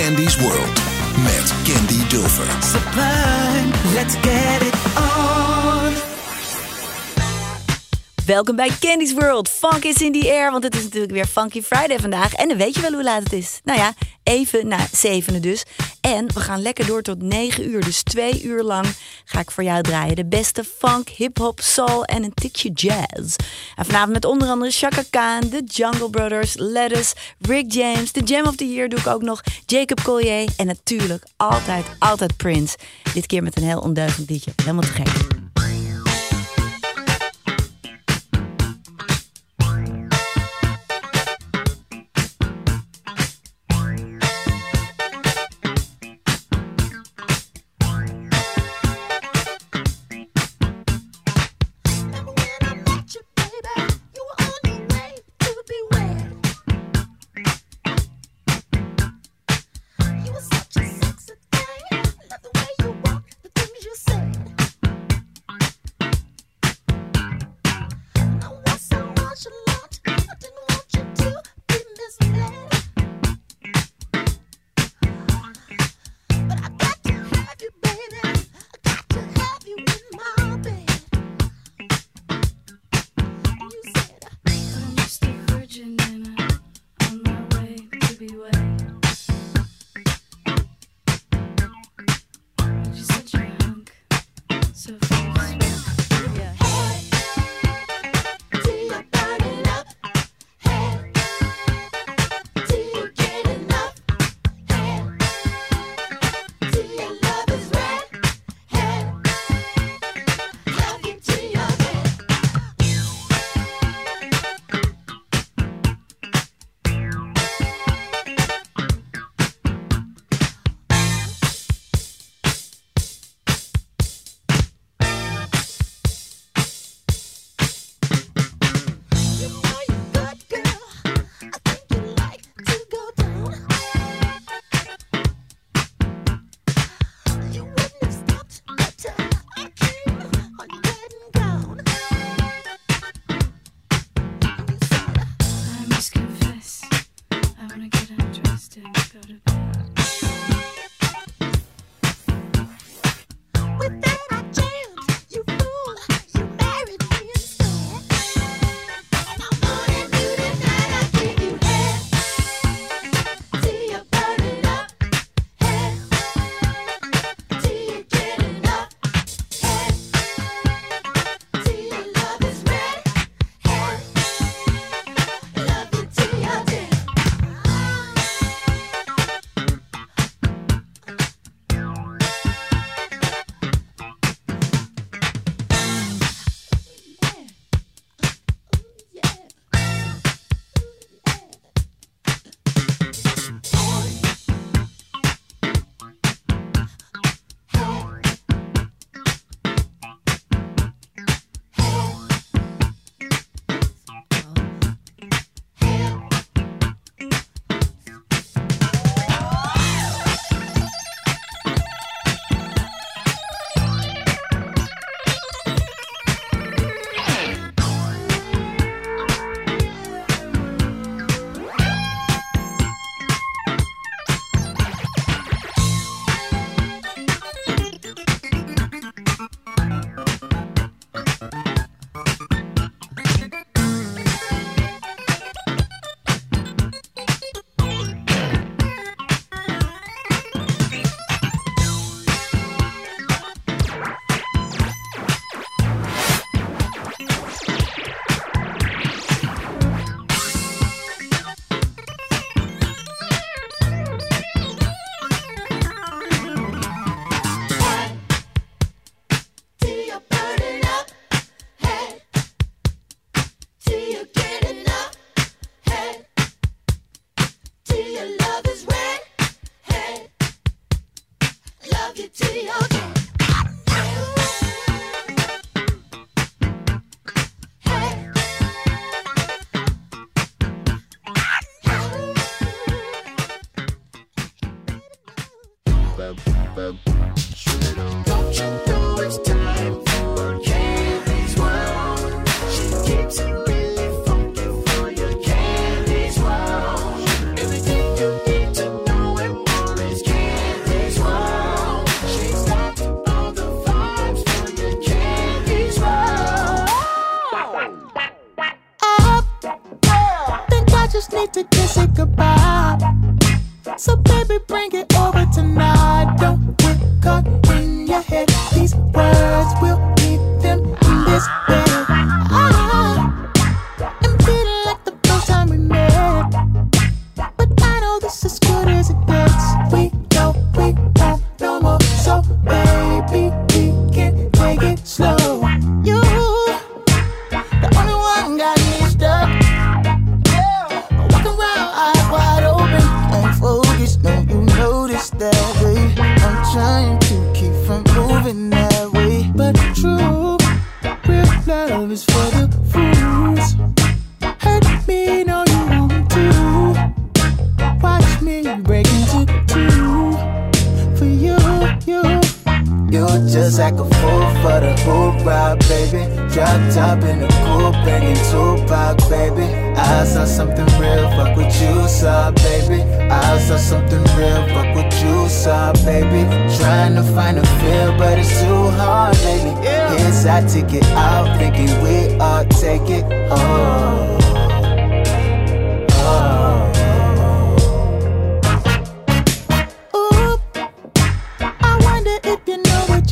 Candy's World met Candy Dilfer. Sublime, let's get it on. Welkom bij Candy's World. Funk is in the air, want het is natuurlijk weer Funky Friday vandaag. En dan weet je wel hoe laat het is. Nou ja, even na zevenen dus. En we gaan lekker door tot 9 uur. Dus twee uur lang ga ik voor jou draaien. De beste funk, hip-hop, soul en een tikje jazz. En vanavond met onder andere Chaka Khan, The Jungle Brothers, Lettuce, Rick James, The Jam of the Year doe ik ook nog, Jacob Collier en natuurlijk altijd, altijd Prince. Dit keer met een heel ondeugend liedje. Helemaal te gek.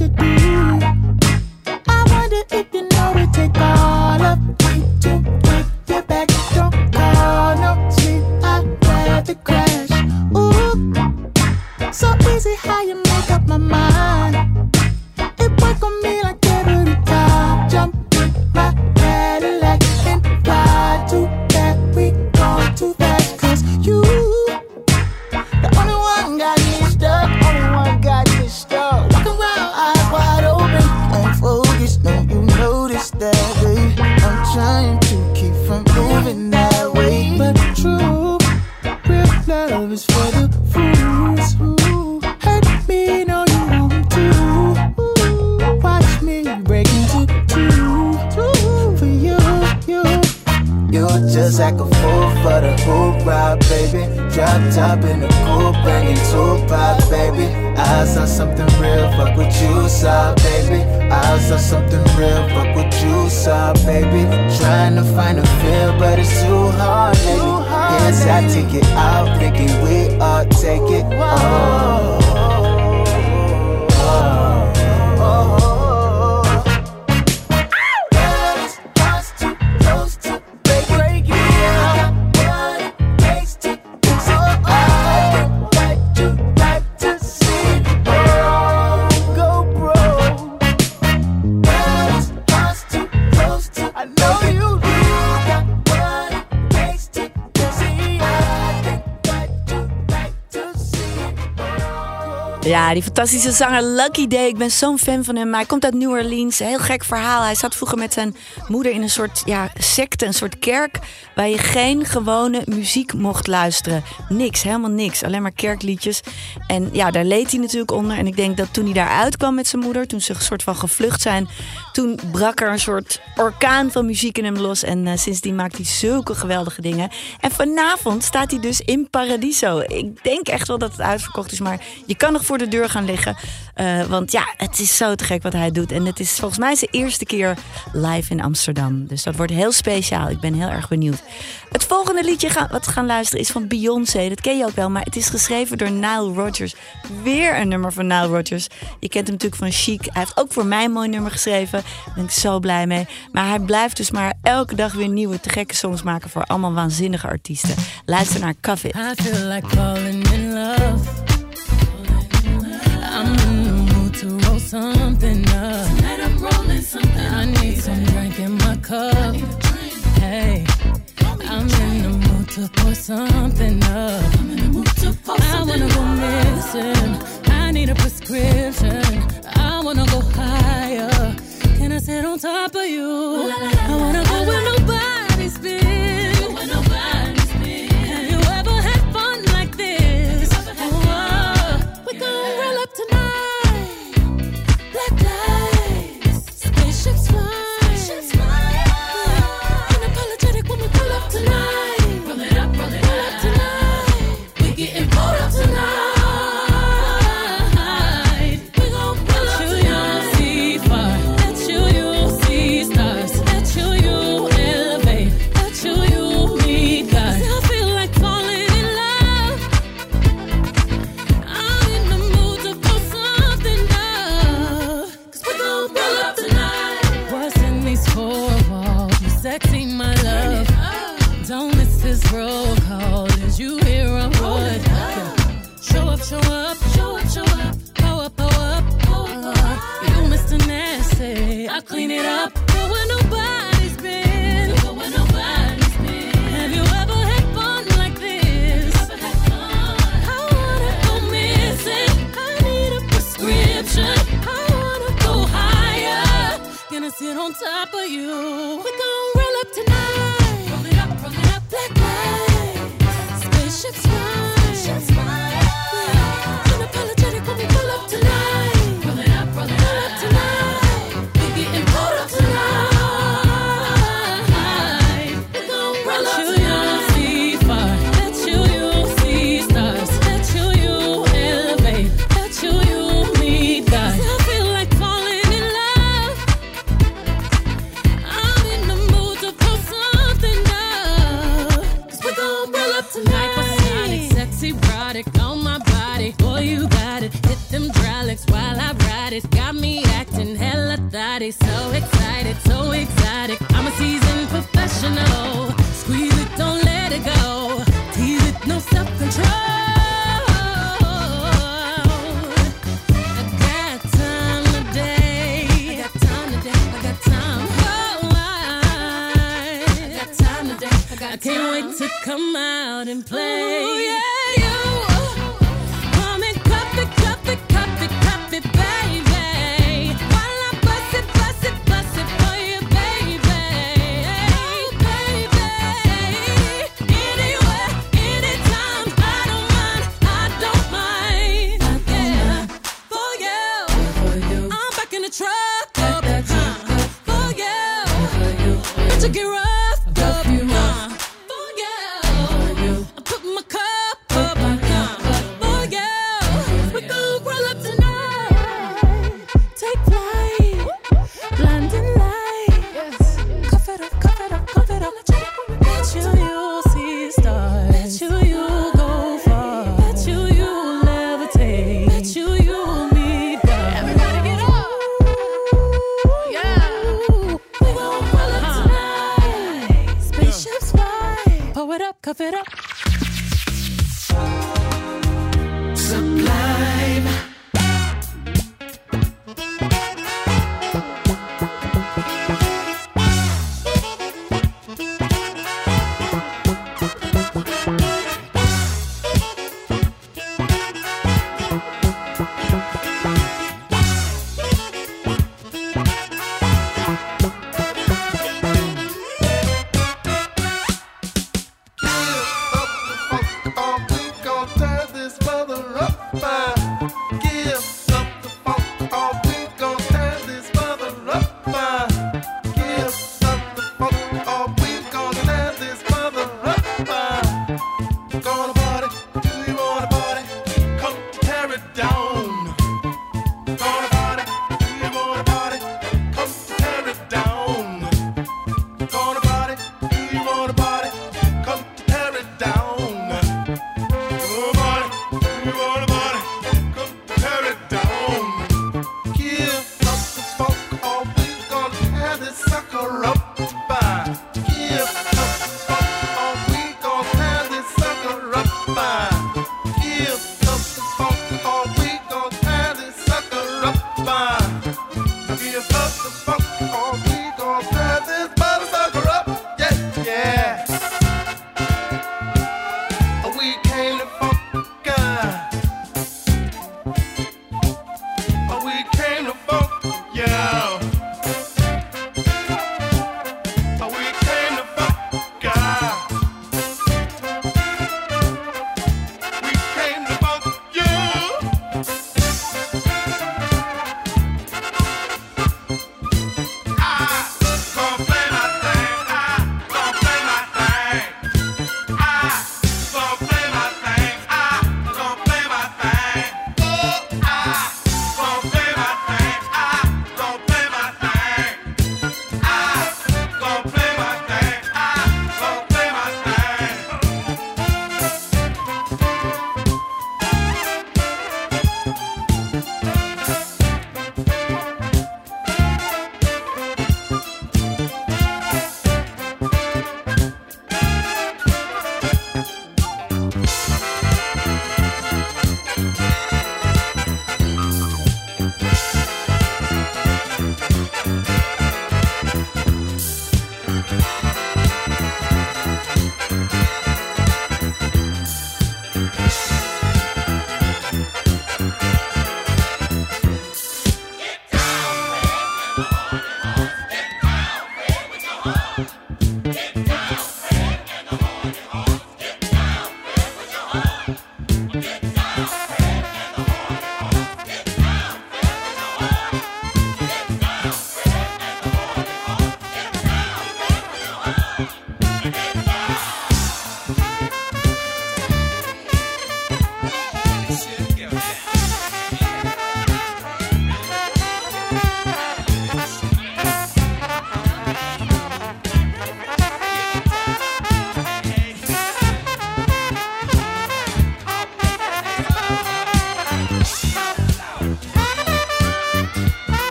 you do? Fantastische zanger Lucky Day. Ik ben zo'n fan van hem. Hij komt uit New Orleans. Heel gek verhaal. Hij zat vroeger met zijn moeder in een soort ja, secte, een soort kerk. Waar je geen gewone muziek mocht luisteren. Niks, helemaal niks. Alleen maar kerkliedjes. En ja, daar leed hij natuurlijk onder. En ik denk dat toen hij daar uitkwam met zijn moeder, toen ze een soort van gevlucht zijn, toen brak er een soort orkaan van muziek in hem los. En eh, sindsdien maakt hij zulke geweldige dingen. En vanavond staat hij dus in Paradiso. Ik denk echt wel dat het uitverkocht is, maar je kan nog voor de deur gaan liggen. Eh, want ja, het is zo te gek wat hij doet. En het is volgens mij zijn eerste keer live in Amsterdam. Dus dat wordt heel speciaal. Ik ben heel erg benieuwd. Het volgende liedje gaan, wat we gaan luisteren is van Beyoncé. Dat ken je ook wel, maar het is geschreven door Nile Rodgers. Weer een nummer van Nile Rodgers. Je kent hem natuurlijk van Chic. Hij heeft ook voor mij een mooi nummer geschreven. Daar ben ik zo blij mee. Maar hij blijft dus maar elke dag weer nieuwe te gekke songs maken voor allemaal waanzinnige artiesten. Luister naar Covet. I feel like falling in love. I'm in the mood to roll something up. Tonight I'm rolling something. I need some drink in my cup. Hey, I'm in the mood to pour something up. I wanna go missing. I need a prescription. I wanna go higher. Can I sit on top of you? I wanna go nobody's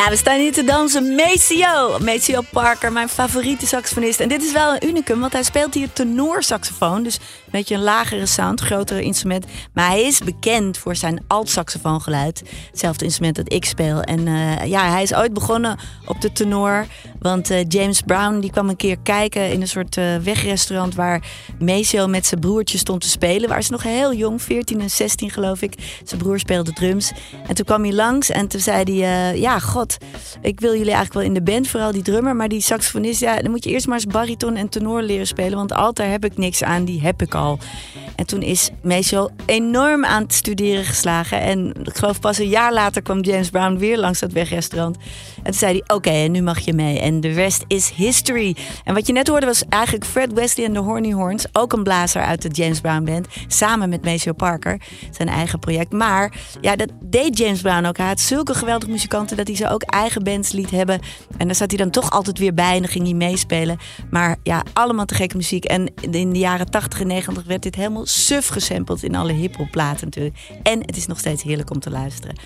Ja, we staan hier te dansen. Maceo. Maceo Parker, mijn favoriete saxofonist. En dit is wel een unicum, want hij speelt hier tenorsaxofoon. Dus een beetje een lagere sound, grotere instrument. Maar hij is bekend voor zijn alt-saxofoongeluid. Hetzelfde instrument dat ik speel. En eh, ja, hij is ooit begonnen op de tenor. Want eh, James Brown die kwam een keer kijken in een soort eh, wegrestaurant... waar Maceo met zijn broertje stond te spelen. Waar ze nog heel jong, 14 en 16 geloof ik. Zijn broer speelde drums. En toen kwam hij langs en toen zei hij... ja, god, ik wil jullie eigenlijk wel in de band, vooral die drummer. Maar die saxofonist, ja, dan moet je eerst maar eens bariton en tenor leren spelen. Want alt, daar heb ik niks aan, die heb ik al. En toen is Maceo enorm aan het studeren geslagen. En ik geloof pas een jaar later kwam James Brown weer langs dat wegrestaurant. En toen zei hij, oké, en nu mag je mee. En de rest is history. En wat je net hoorde was eigenlijk Fred Wesley en de Horny Horns. Ook een blazer uit de James Brown Band. Samen met Maceo Parker. Zijn eigen project. Maar ja, dat deed James Brown ook. Hij had zulke geweldige muzikanten dat hij ze ook eigen bands liet hebben. En daar zat hij dan toch altijd weer bij en ging hij meespelen. Maar ja, allemaal te gekke muziek. En in de jaren 80 en 90 werd dit helemaal suf gesampled in alle hiphopplaten natuurlijk. En het is nog steeds heerlijk om te luisteren.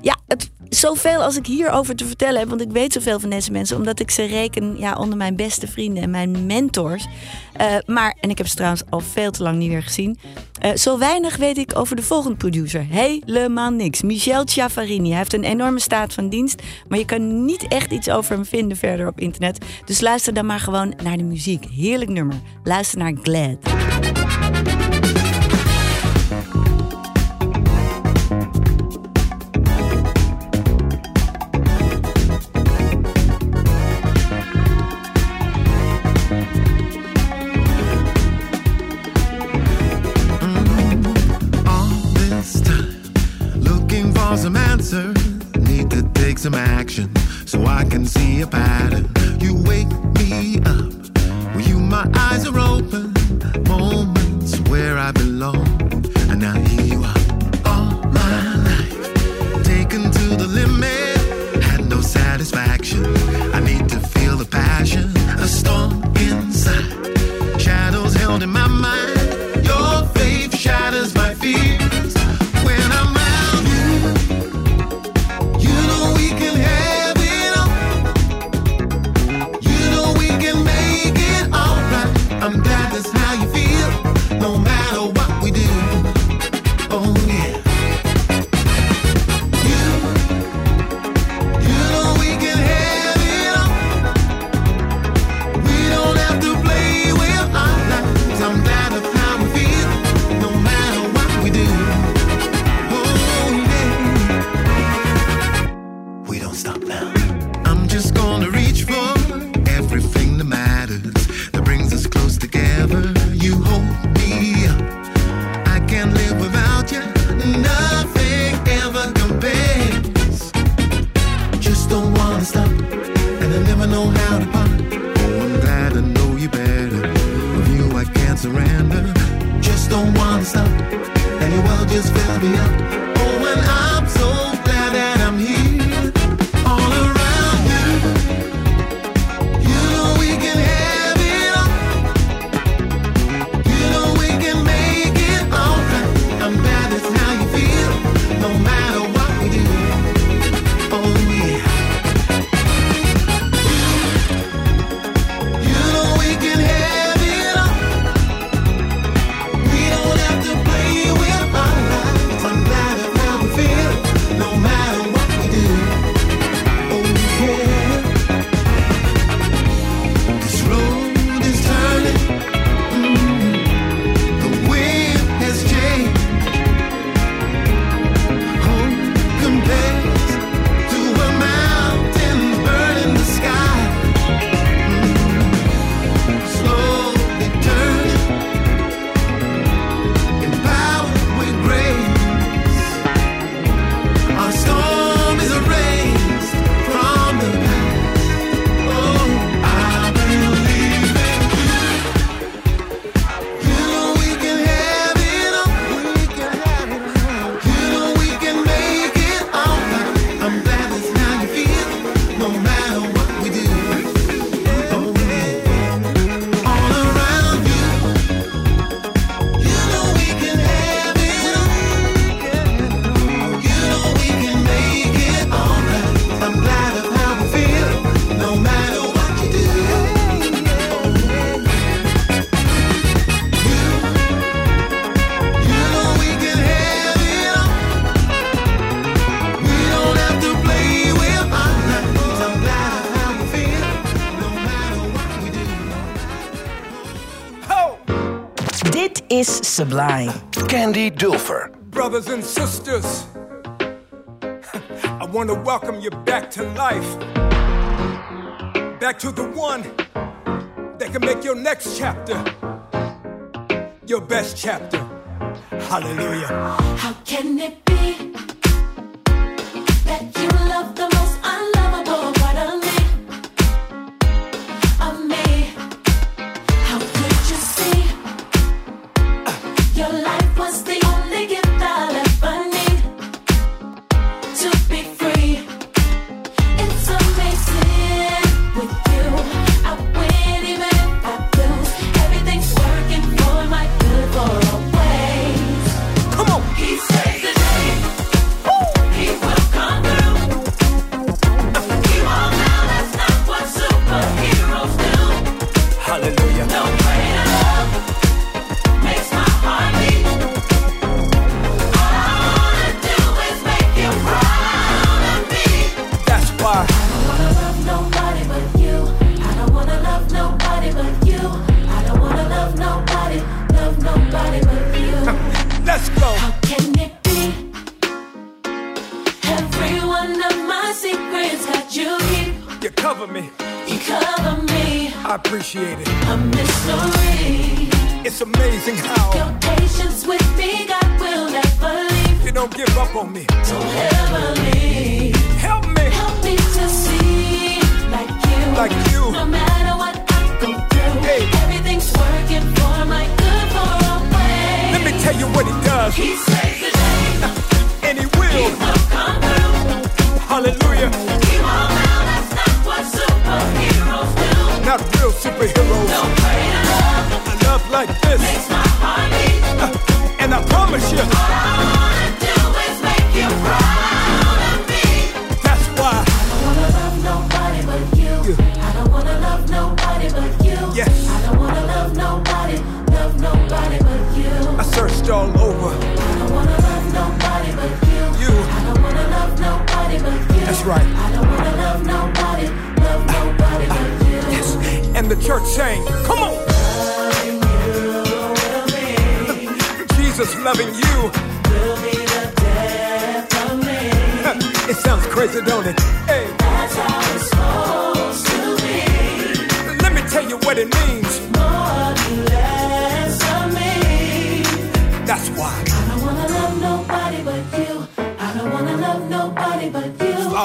Ja, het, zoveel als ik hierover te vertellen heb, want ik weet zoveel van deze mensen, omdat ik ze reken ja, onder mijn beste vrienden en mijn mentors. Eh, maar, en ik heb ze trouwens al veel te lang niet meer gezien. Eh, zo weinig weet ik over de volgende producer. Helemaal niks. Michel Chiaffarini. Hij heeft een enorme staat van dienst. Maar je kan niet echt iets over hem vinden verder op internet. Dus luister dan maar gewoon naar de muziek. Heerlijk nummer. Luister naar Glad. sublime. Candy Dulfer. Brothers and sisters, I want to welcome you back to life. Back to the one that can make your next chapter your best chapter. Hallelujah. How can it be that you love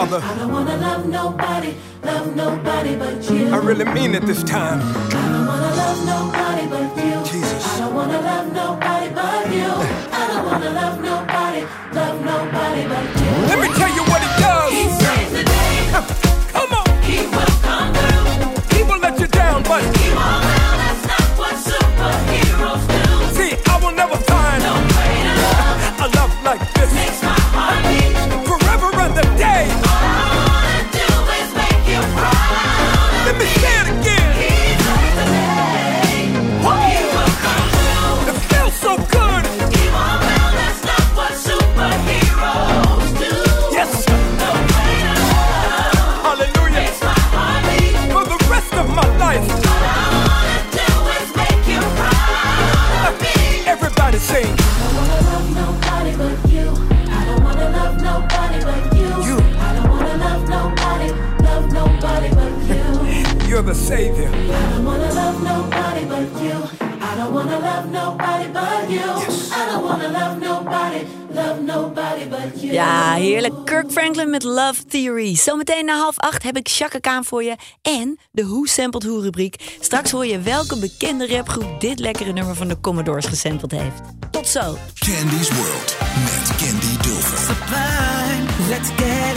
Father. I don't wanna love nobody, love nobody but you. I really mean it this time. I don't wanna love nobody but you. Jesus. I don't wanna love nobody but you. I don't wanna love nobody, love nobody but you. a savior. I don't wanna love nobody but you. I don't wanna love nobody but you. Yes. I don't wanna love nobody. Love nobody but you. Ja, heerlijk. Kirk Franklin met Love Theory. Zometeen na half acht heb ik Chaka Kaan voor je. En de Who Sampled Who rubriek. Straks hoor je welke bekende rapgroep dit lekkere nummer van de Commodores gesampled heeft. Tot zo. Candy's World met Candy Dulfer. Let's get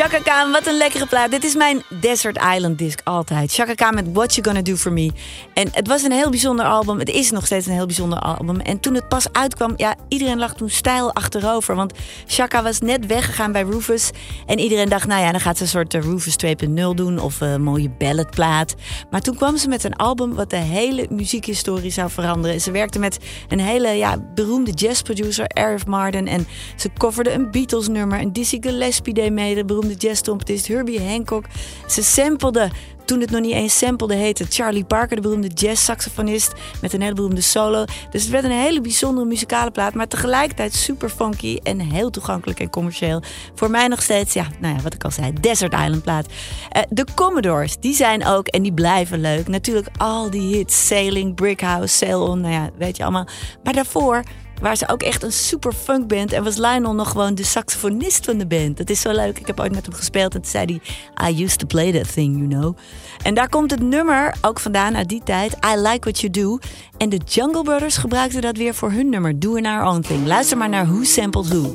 Чака Wat een lekkere plaat. Dit is mijn Desert Island disc altijd. Chaka Khan met What You Gonna Do For Me. En het was een heel bijzonder album. Het is nog steeds een heel bijzonder album. En toen het pas uitkwam, ja, iedereen lag toen stijl achterover. Want Chaka was net weggegaan bij Rufus. En iedereen dacht, nou ja, dan gaat ze een soort eh, Rufus 2.0 doen. Of een mooie balladplaat. Maar toen kwam ze met een album wat de hele muziekhistorie zou veranderen. Ze werkte met een hele ja, beroemde jazzproducer, Arif Marden. En ze coverde een Beatles nummer. En Dizzy Gillespie deed mee, de beroemde jazztrompetist Herbie Hancock. Ze samplede toen het nog niet eens samplede heette Charlie Parker, de beroemde jazz-saxofonist, met een hele beroemde solo. Dus het werd een hele bijzondere muzikale plaat, maar tegelijkertijd super funky en heel toegankelijk en commercieel. Voor mij nog steeds, ja, nou ja, wat ik al zei, Desert Island plaat. Eh, de Commodores, die zijn ook en die blijven leuk. Natuurlijk al die hits, Sailing, Brick House, Sail On, nou ja, weet je allemaal. Maar daarvoor waren ze ook echt een super funk band. En was Lionel nog gewoon de saxofonist van de band. Dat is zo leuk. Ik heb ooit met hem gespeeld en toen zei hij... I used to play that thing, you know. En daar komt het nummer ook vandaan uit die tijd. I Like What You Do. En de Jungle Brothers gebruikten dat weer voor hun nummer. Doing Our Own Thing. Luister maar naar Who Sampled Who.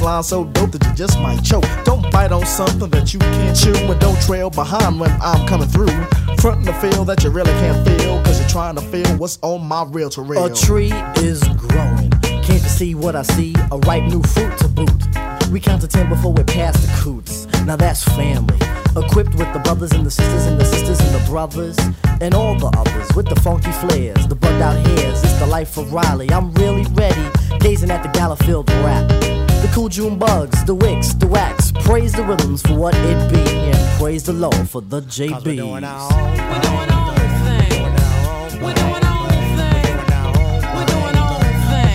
Baseline so dope that you just might choke. Don't bite on something that you can't chew. And don't trail behind when I'm coming through. Frontin' the feel that you really can't feel. Cause you're trying to feel what's on my real reel. A tree is growing. Can't you see what I see? A ripe new fruit to boot. We count to ten before we pass the coots. Now that's family. Equipped with the brothers and the sisters and the sisters and the brothers and all the others with the funky flares, the bugged out hairs. It's the life of Riley. I'm really ready, gazing at the Gallowfield rap. The cool June bugs, the wicks, the wax. Praise the rhythms for what it be, and praise the Lord for the JB. we doing own thing. We doing our own thing. We doing our own thing.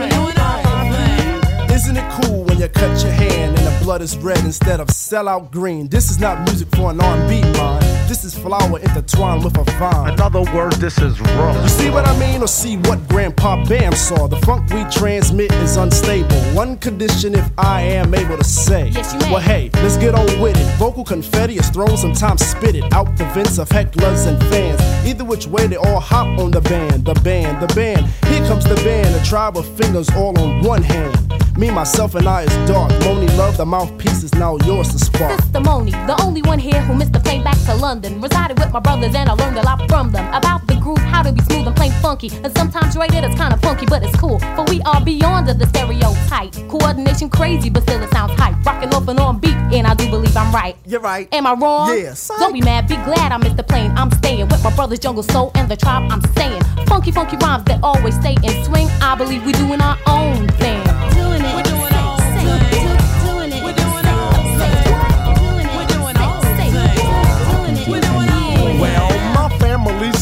We doing our own thing. Isn't it cool when you cut your hand blood is red instead of sellout green? This is not music for an R&B mind. This is flower intertwined with a vine. In other words, this is raw. You see what I mean, or see what Grandpa Bam saw? The funk we transmit is unstable. One condition, if I am able to say. Yes, you may. Well, hey, let's get on with it. Vocal confetti is thrown, sometimes spit it out the vents of hecklers and fans. Either which way, they all hop on the band, the band, the band. Here comes the band, a tribe of fingers all on one hand. Me, myself, and I is dark. Moni love, the mouthpiece is now yours to spark. Sister Moni, the only one here who missed the plane back to London. Resided with my brothers and I learned a lot from them about the groove, how to be smooth and plain funky. And sometimes rated it's kinda funky, but it's cool. For we are beyond of the stereotype. Coordination crazy, but still it sounds hype. Rocking off and on beat, and I do believe I'm right. You're right. Am I wrong? Yeah. Don't be mad, be glad I missed the plane. I'm staying with my brothers, Jungle Soul, and the tribe I'm staying. Funky, funky rhymes that always stay in swing. I believe we doing our own thing. Doing it.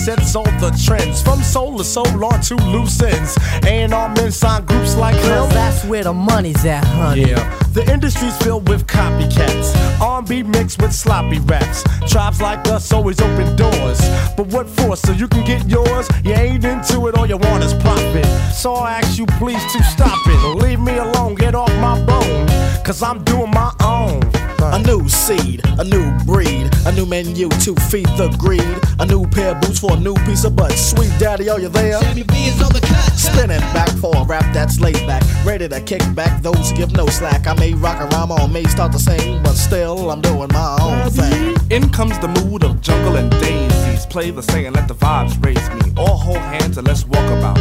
Sets all the trends from soul to soul on to loose ends. A&R men sign groups like. Cause that's where the money's at, honey. Yeah, the industry's filled with copycats. R&B mixed with sloppy raps. Tribes like us always open doors. But what for? So you can get yours? You ain't into it, all you want is profit. So I ask you please to stop it. Leave me alone, get off my bone. Cause I'm doing my own. A new seed, a new breed, a new menu to feed the greed. A new pair of boots for a new piece of butt. Sweet daddy, are you there? Spinning back for a rap that's laid back. ready to kick back those who give no slack. I may rock a rhyme or may start to sing, but still I'm doing my own thing. In comes the mood of jungle and daisies. Play the saying, let the vibes raise me. All hold hands and let's walk about.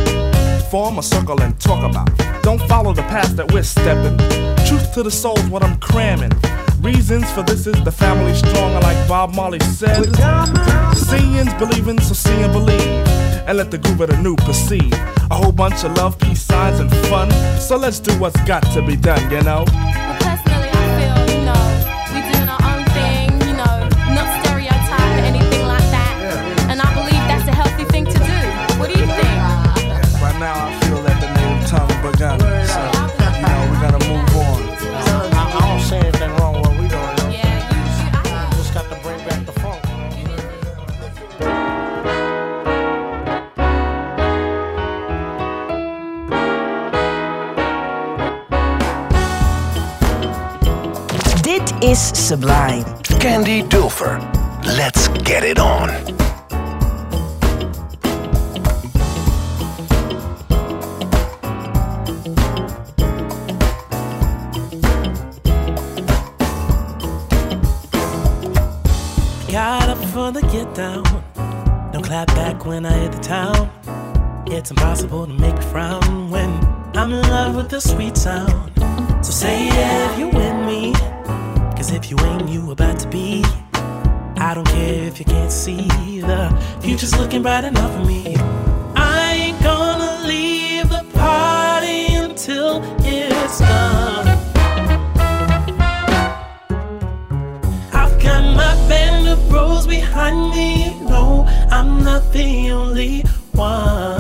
Form a circle and talk about. Don't follow the path that we're stepping. Truth to the soul's what I'm cramming. Reasons for this is the family stronger, like Bob Marley said. Seeing's believing, so see and believe. And let the groove of the new proceed. A whole bunch of love, peace signs, and fun. So let's do what's got to be done, you know? Personally, is Sublime. Candy Dulfer. Let's get it on. Got up for the get down. Don't clap back when I hit the town. It's impossible to make me frown when I'm in love with the sweet sound. So say yeah if you with me. Cause if you ain't, you about to be. I don't care if you can't see the future's looking bright enough for me. I ain't gonna leave the party until it's done. I've got my band of bros behind me. No, I'm not the only one.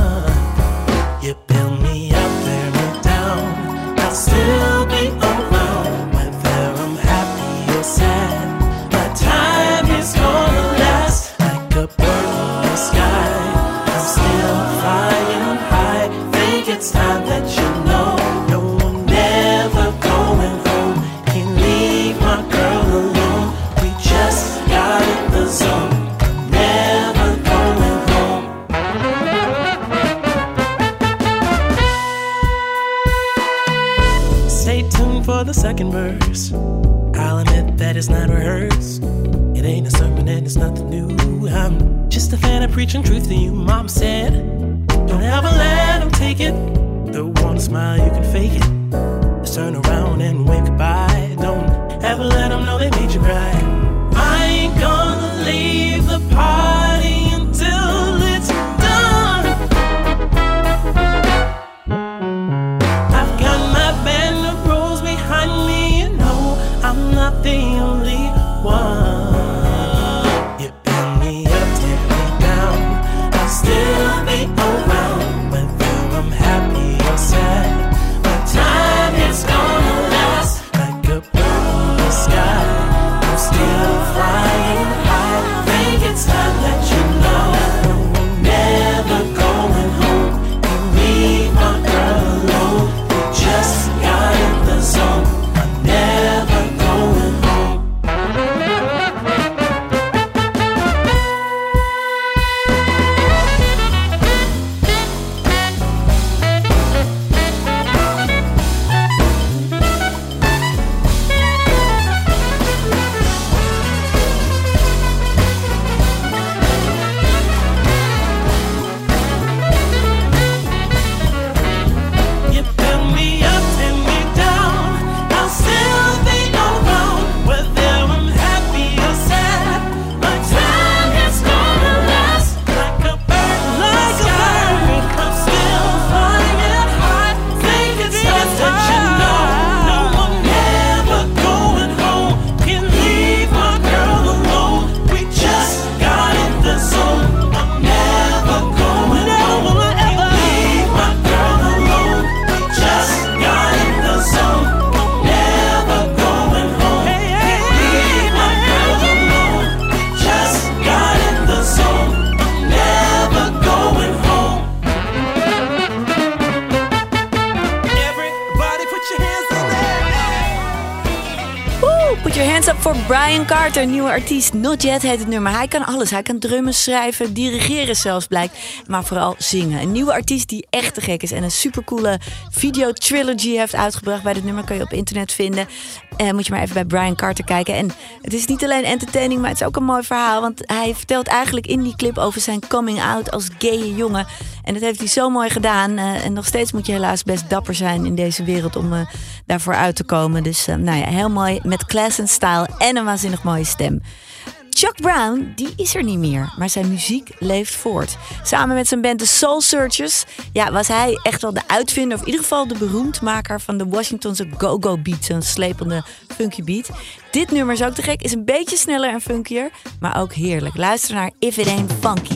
I'll admit that it's not rehearsed. It ain't a sermon and it's nothing new. I'm just a fan of preaching truth to you. Mom said, Don't ever let them take it. The one smile, you can fake it. Just turn around and wave goodbye. Don't ever let them know they made you cry. I ain't gonna leave the party 80s Not Yet heet het nummer. Hij kan alles. Hij kan drummen, schrijven, dirigeren zelfs blijkt. Maar vooral zingen. Een nieuwe artiest die echt te gek is. En een supercoole video trilogy heeft uitgebracht. Bij dit nummer kan je op internet vinden. Eh, moet je maar even bij Brian Carter kijken. En het is niet alleen entertaining, maar het is ook een mooi verhaal. Want hij vertelt eigenlijk in die clip over zijn coming out als gaye jongen. En dat heeft hij zo mooi gedaan. Eh, en nog steeds moet je helaas best dapper zijn in deze wereld om eh, daarvoor uit te komen. Dus nou ja, heel mooi met class en style en een waanzinnig mooie stem. Chuck Brown, die is er niet meer, maar zijn muziek leeft voort. Samen met zijn band The Soul Searchers ja, was hij echt wel de uitvinder... of in ieder geval de beroemdmaker van de Washingtonse go-go beat. Zo'n slepende funky beat. Dit nummer is ook te gek, is een beetje sneller en funkier... maar ook heerlijk. Luister naar If It Ain't Funky.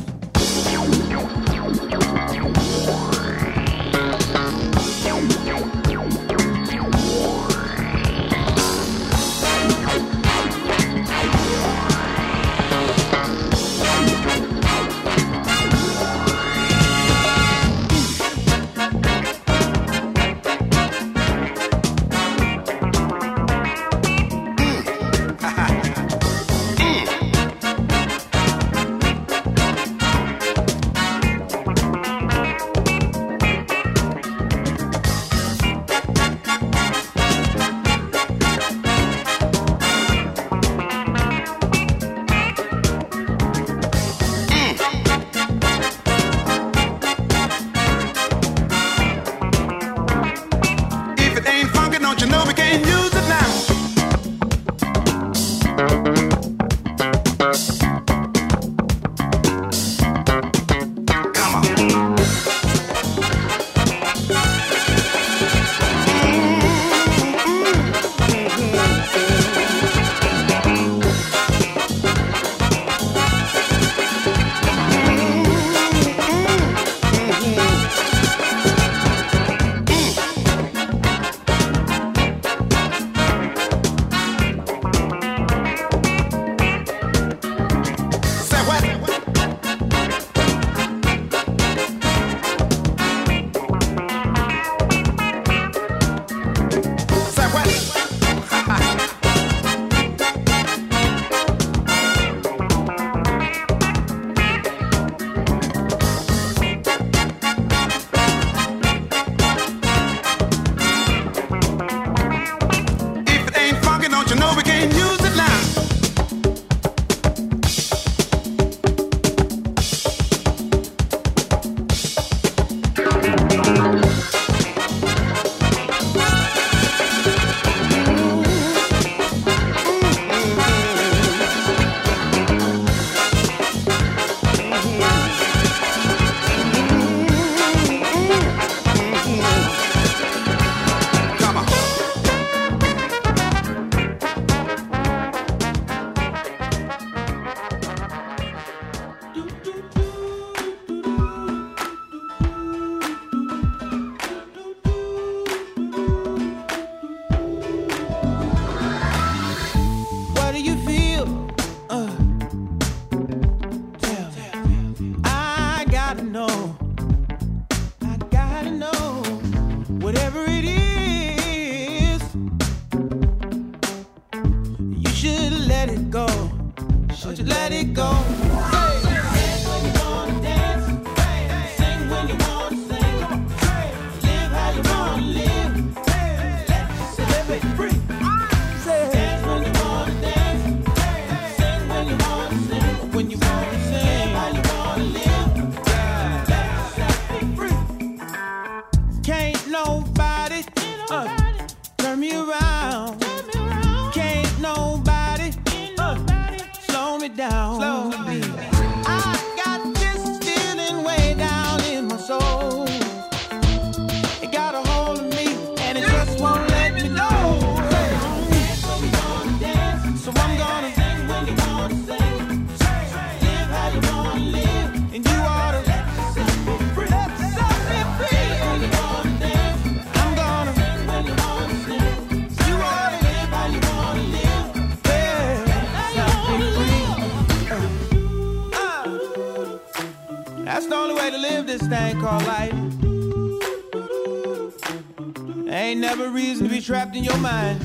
Ain't never reason to be trapped in your mind.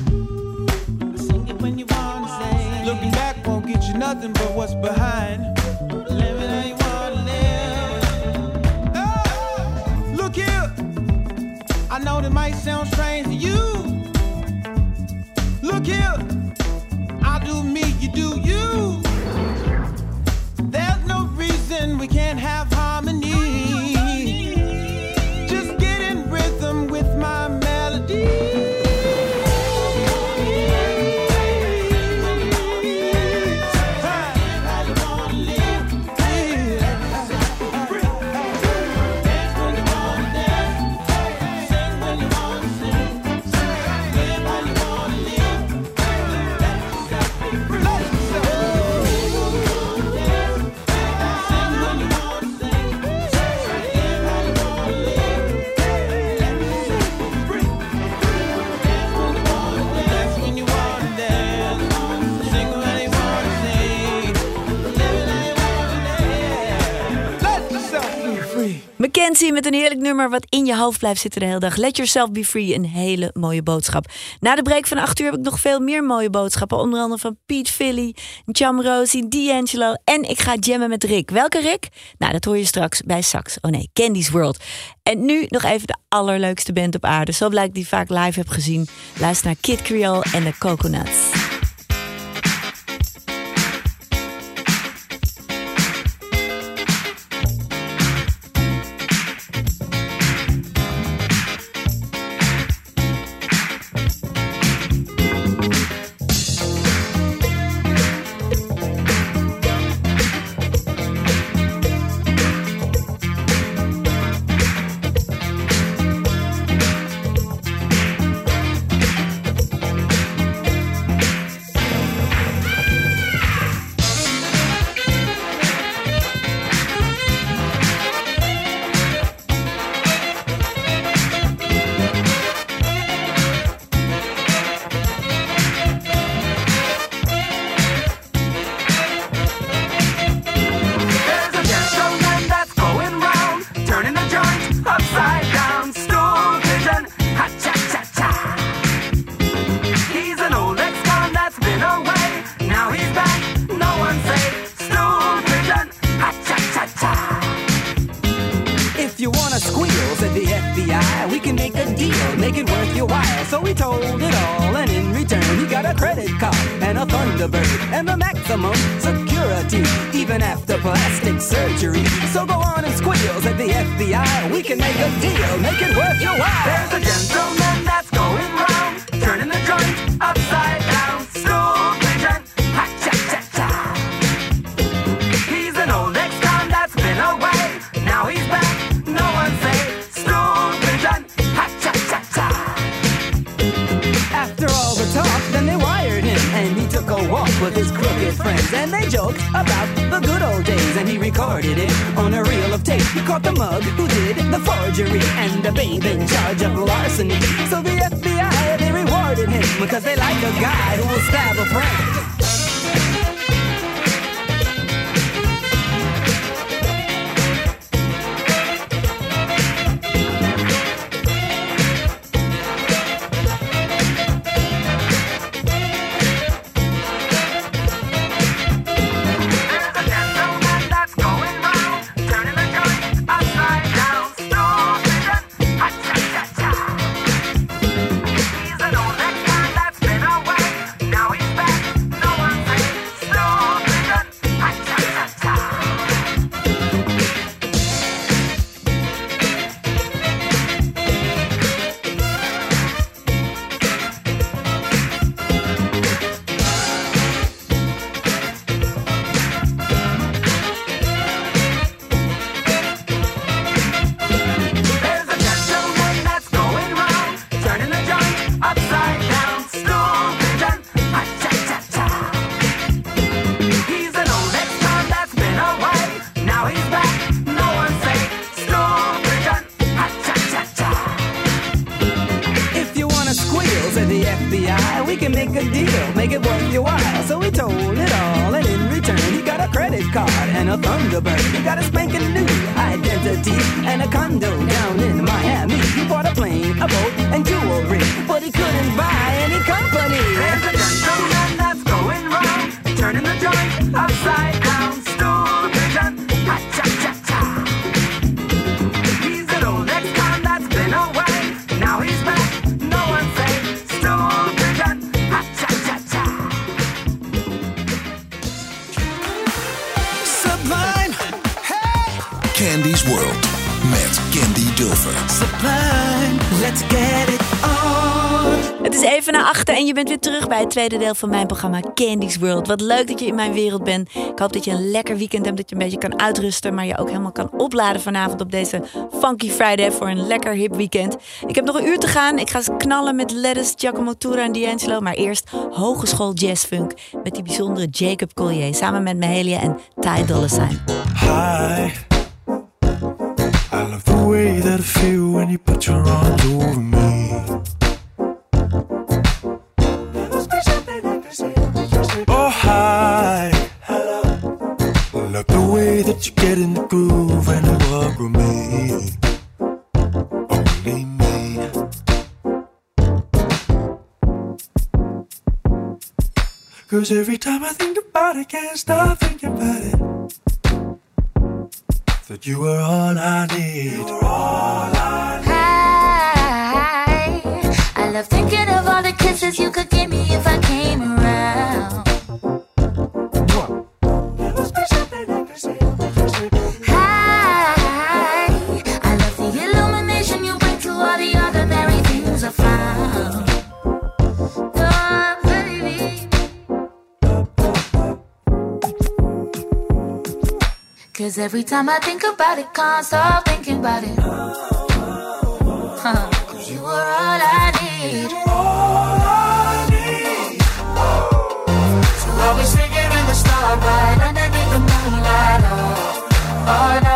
Sing it when you wanna say. Looking back won't get you nothing but what's behind. Living how you wanna live. Ah, look here. I know that might sound strange to you. Look here. I do me, you do you. Met een heerlijk nummer wat in je hoofd blijft zitten de hele dag. Let yourself be free, een hele mooie boodschap. Na de break van 8 uur heb ik nog veel meer mooie boodschappen. Onder andere van Pete Philly, Jam Rosie, D'Angelo en ik ga jammen met Rick. Welke Rick? Nou, dat hoor je straks bij Sax. Oh nee, Candy's World. En nu nog even de allerleukste band op aarde. Zo blijkt die vaak live heb gezien. Luister naar Kid Creole en de Coconuts. With his crooked friends, and they joked about the good old days, and he recorded it on a reel of tape. He caught the mug who did the forgery, and the babe in charge of larceny. So the FBI they rewarded him because they like a guy who will stab a friend. Tweede deel van mijn programma Candy's World. Wat leuk dat je in mijn wereld bent. Ik hoop dat je een lekker weekend hebt, dat je een beetje kan uitrusten, maar je ook helemaal kan opladen vanavond op deze Funky Friday voor een lekker hip weekend. Ik heb nog een uur te gaan. Ik ga knallen met Lettuce, Giacomo Tura en D'Angelo, maar eerst Hogeschool Jazzfunk met die bijzondere Jacob Collier samen met Mahalia en Ty Dolla. Hi. I love the way that I when you put your arms. Cause every time I think about it, can't stop thinking about it. That you were all I need. Hi. I love thinking of all the kisses you could give Cause every time I think about it, can't stop thinking about it. Huh. Cause you were all I need. So I'll be singing in the starlight underneath the moonlight. Oh, oh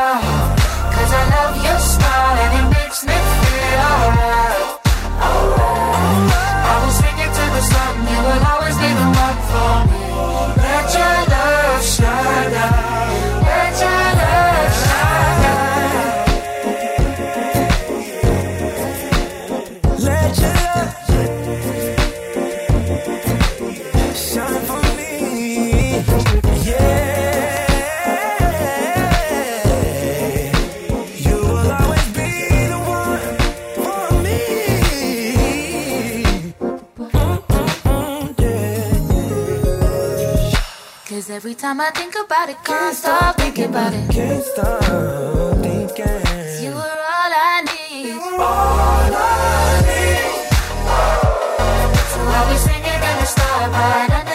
every time I think about it, can't stop thinking about it. Can't stop thinking. You were all I need. All I need. So I'll be singing in the starlight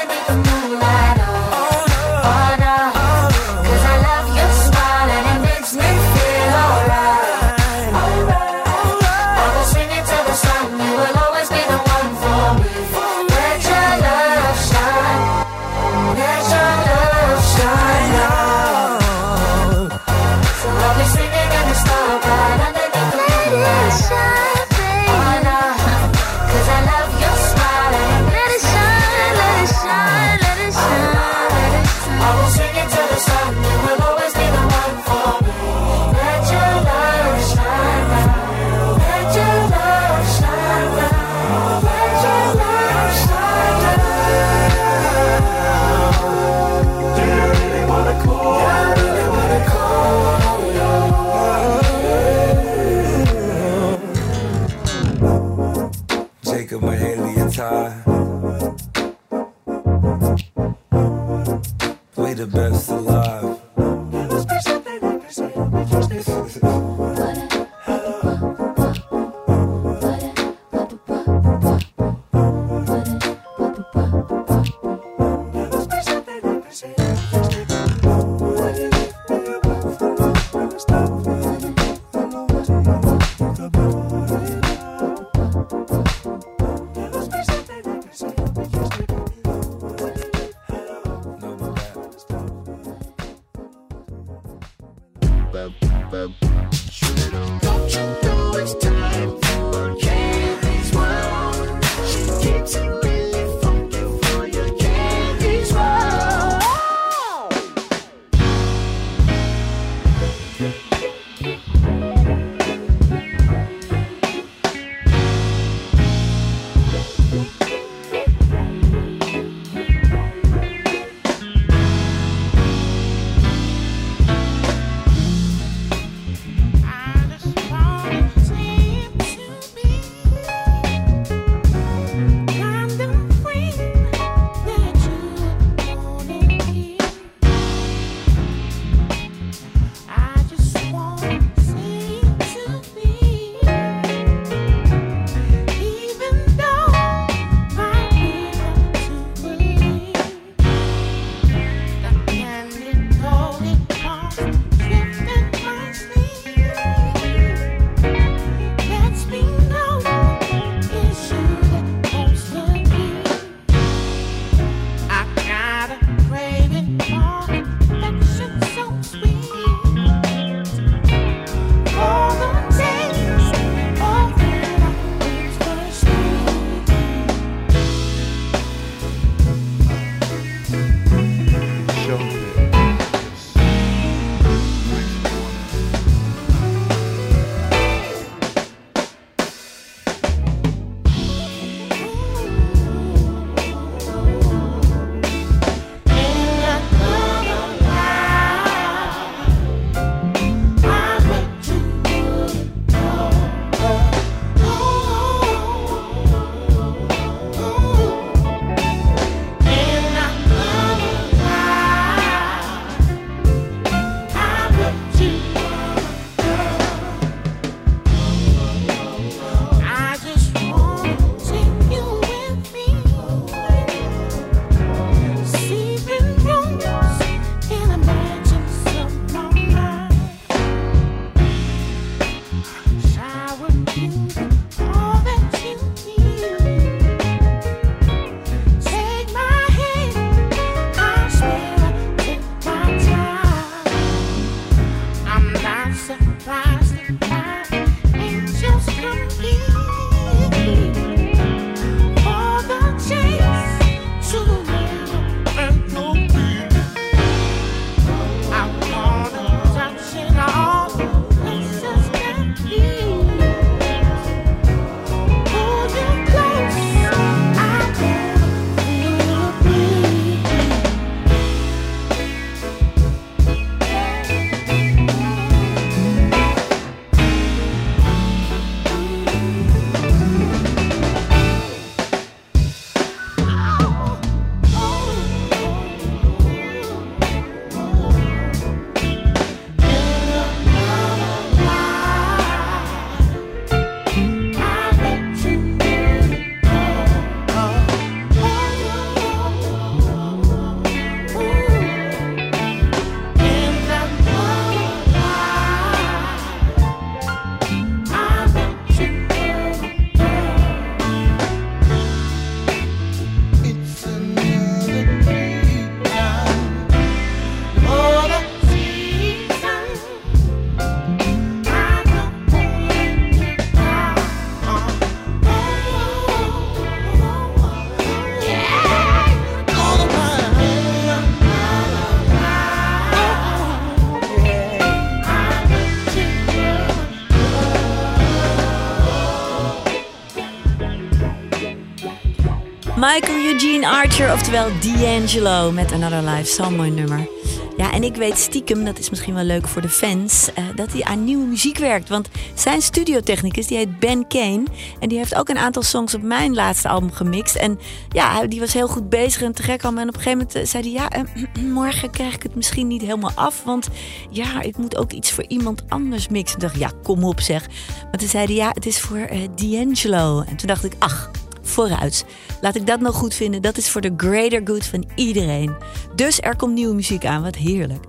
Archer, oftewel D'Angelo met Another Life. Zo'n mooi nummer. Ja, en ik weet stiekem, dat is misschien wel leuk voor de fans, eh, dat hij aan nieuwe muziek werkt. Want zijn studiotechnicus, die heet Ben Kane. En die heeft ook een aantal songs op mijn laatste album gemixt. En ja, die was heel goed bezig en te gek allemaal. En op een gegeven moment eh, zei hij, ja, eh, morgen krijg ik het misschien niet helemaal af. Want ja, ik moet ook iets voor iemand anders mixen. Ik dacht, ja, kom op zeg. Maar toen zei hij, ja, het is voor D'Angelo. En toen dacht ik, ach, vooruit. Laat ik dat nog goed vinden. Dat is voor de greater good van iedereen. Dus er komt nieuwe muziek aan. Wat heerlijk.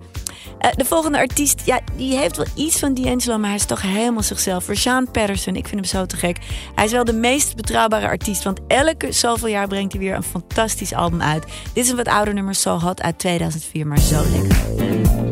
Eh, de volgende artiest, ja, die heeft wel iets van D'Angelo, maar hij is toch helemaal zichzelf. Rashaan Patterson, ik vind hem zo te gek. Hij is wel de meest betrouwbare artiest, want elke zoveel jaar brengt hij weer een fantastisch album uit. Dit is een wat ouder nummer, So Hot uit 2004, maar zo lekker.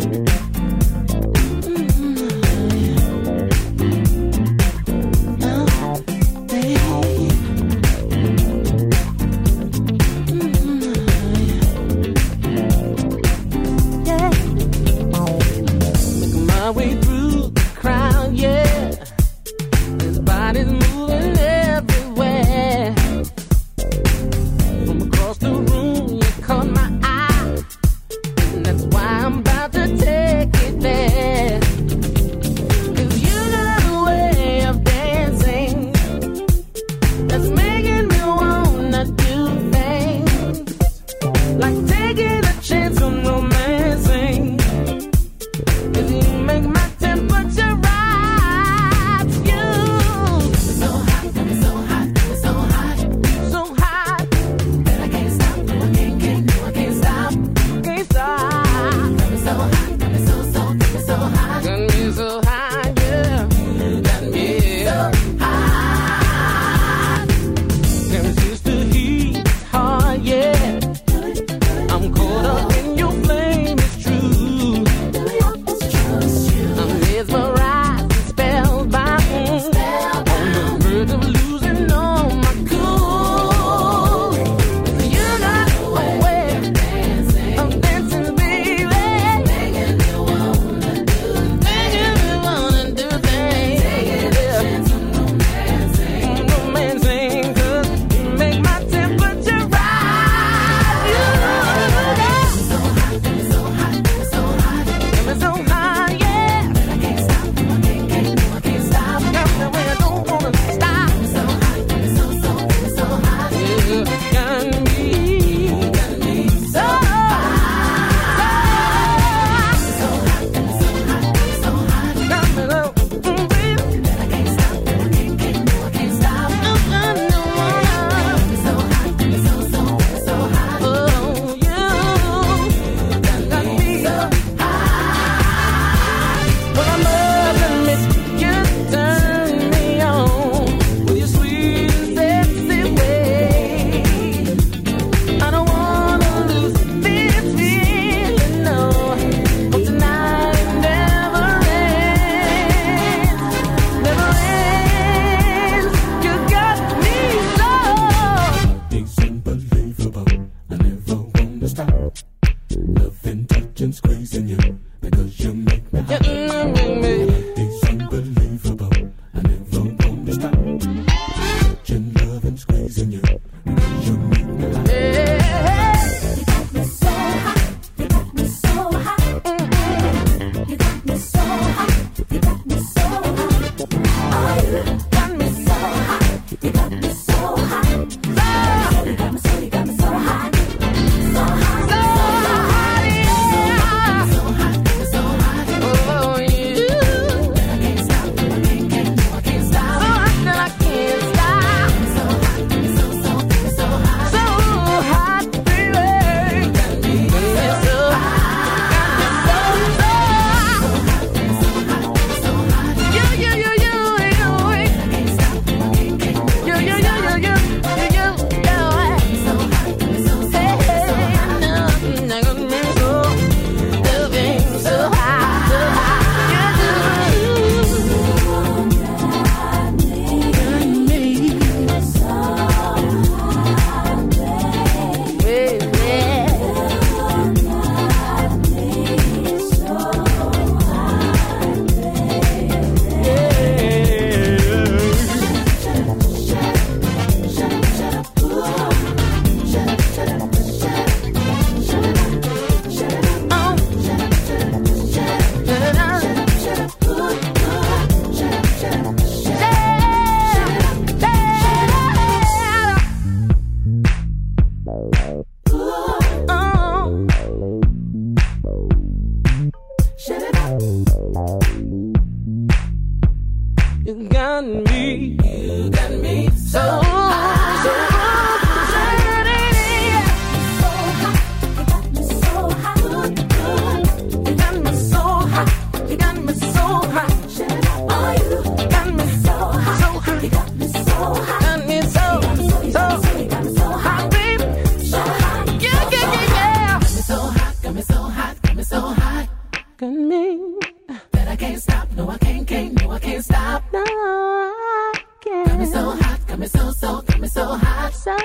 can't stop. No, I can't. Got me so hot, got me so, so, got me so hot. So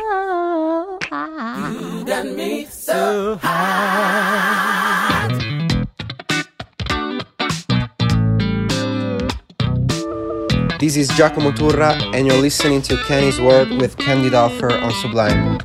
hot. You done me so, so hot. This is Giacomo Turra, and you're listening to Kenny's World with Candy Offer on Sublime.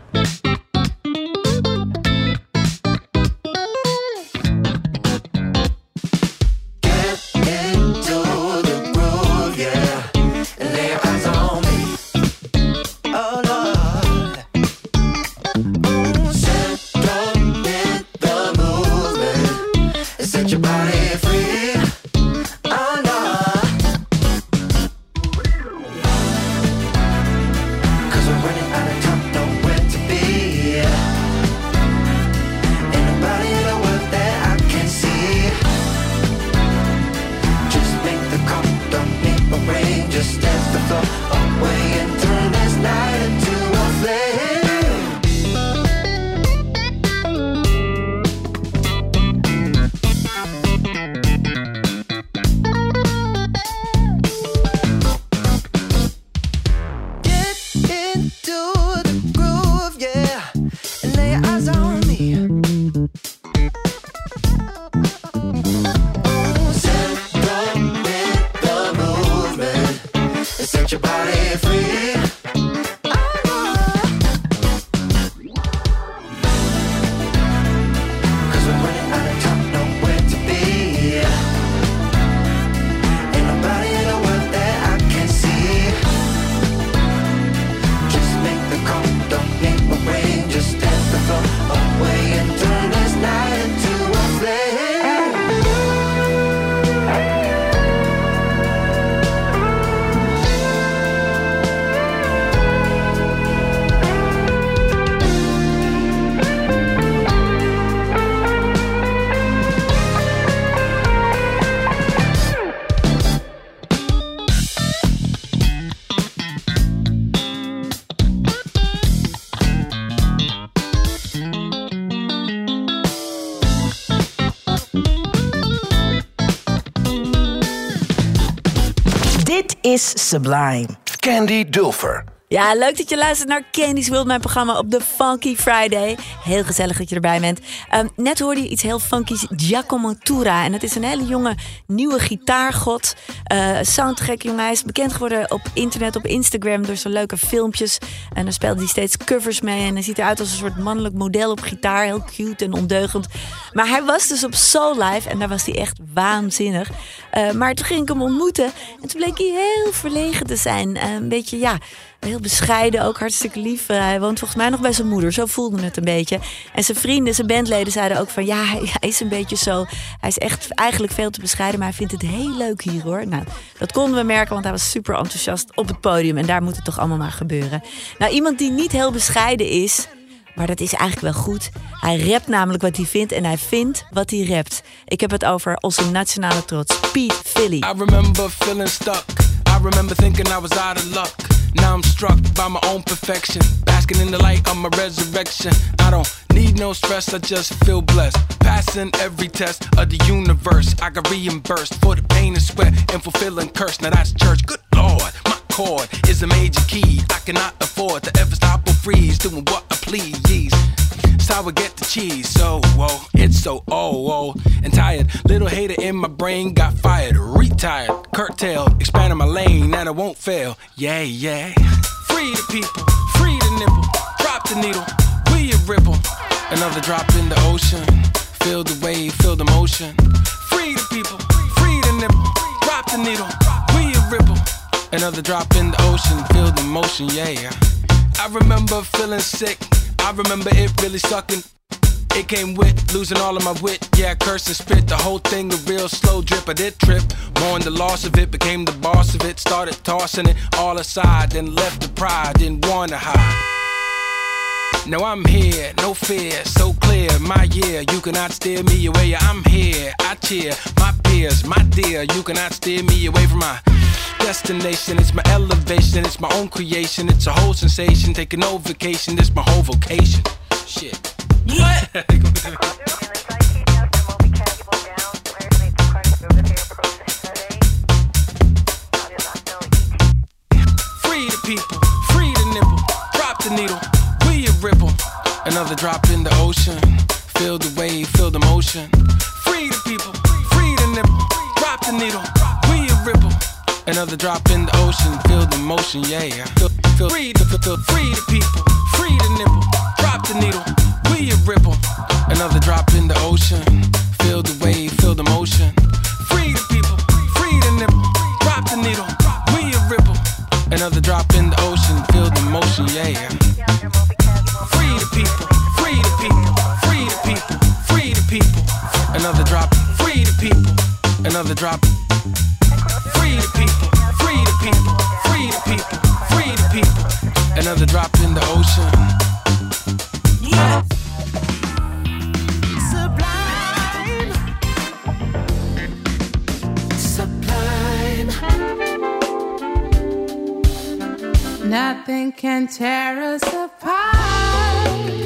Is Sublime. Candy Dulfer. Ja, leuk dat je luistert naar Candy's World, mijn programma op de Funky Friday. Heel gezellig dat je erbij bent. Ehm, net hoorde je iets heel funky's, Giacomo Tura. En dat is een hele jonge, nieuwe gitaargod. Uh, soundtrack, jongen. Hij is bekend geworden op internet, op Instagram... door zijn leuke filmpjes. En dan speelde hij steeds covers mee. En hij ziet eruit als een soort mannelijk model op gitaar. Heel cute en ondeugend. Maar hij was dus op Soul Live en daar was hij echt waanzinnig. Uh, maar toen ging ik hem ontmoeten. En toen bleek hij heel verlegen te zijn. Uh, een beetje, ja... Heel bescheiden, ook hartstikke lief. Uh, hij woont volgens mij nog bij zijn moeder. Zo voelde het een beetje. En zijn vrienden, zijn bandleden zeiden ook van... ja, hij, hij is een beetje zo... Hij is echt eigenlijk veel te bescheiden, maar hij vindt het heel leuk hier hoor. Nou, dat konden we merken, want hij was super enthousiast op het podium. En daar moet het toch allemaal maar gebeuren. Nou, iemand die niet heel bescheiden is... Maar dat is eigenlijk wel goed. Hij rapt namelijk wat hij vindt en hij vindt wat hij rapt. Ik heb het over onze nationale trots, Pete Philly. I remember feeling stuck. I remember thinking I was out of luck. Now I'm struck by my own perfection. Basking in the light of my resurrection. I don't need no stress, I just feel blessed. Passing every test of the universe. I got reimbursed for the pain and sweat and fulfilling curse. Now that's church. Good Lord, my chord is a major key. I cannot afford to ever stop or freeze. Doing what I please. That's how I get the cheese. So, whoa, it's so oh, oh, and tired. Little hater in my brain got fired, retired, curtailed, expanding my lane, and I won't fail. Yeah, yeah. Free the people, free the nipple, drop the needle, we a ripple. Another drop in the ocean, feel the wave, feel the motion. Free the people, free the nipple, drop the needle, we a ripple. Another drop in the ocean, feel the motion, yeah. I remember feeling sick. I remember it really sucking. It came with losing all of my wit. Yeah, curse and spit. The whole thing a real slow drip. I did trip. Mourned the loss of it. Became the boss of it. Started tossing it all aside. Then left the pride. Didn't wanna hide. Now I'm here, no fear, so clear. My year, you cannot steer me away. I'm here, I cheer my peers, my dear. You cannot steer me away from my destination. It's my elevation, it's my own creation. It's a whole sensation. Taking no vacation, it's my whole vocation. Shit. What? Free the people, free the nipple, drop the needle. Another drop in the ocean. Feel the wave, feel the motion. Free the people, free the nipple. Drop the needle, we a ripple. Another drop in the ocean, feel the motion, yeah. Feel, feel free the feel, free the people, free the nipple. Drop the needle, we a ripple. Another drop in the ocean. Feel the wave, feel the motion. Free the people, free the nipple. Drop the needle, we a ripple. Another drop in the ocean, feel the motion, yeah. Drop. Free the people, free the people, free the people, free the people. Another drop in the ocean. Sublime. Sublime. Nothing can tear us apart.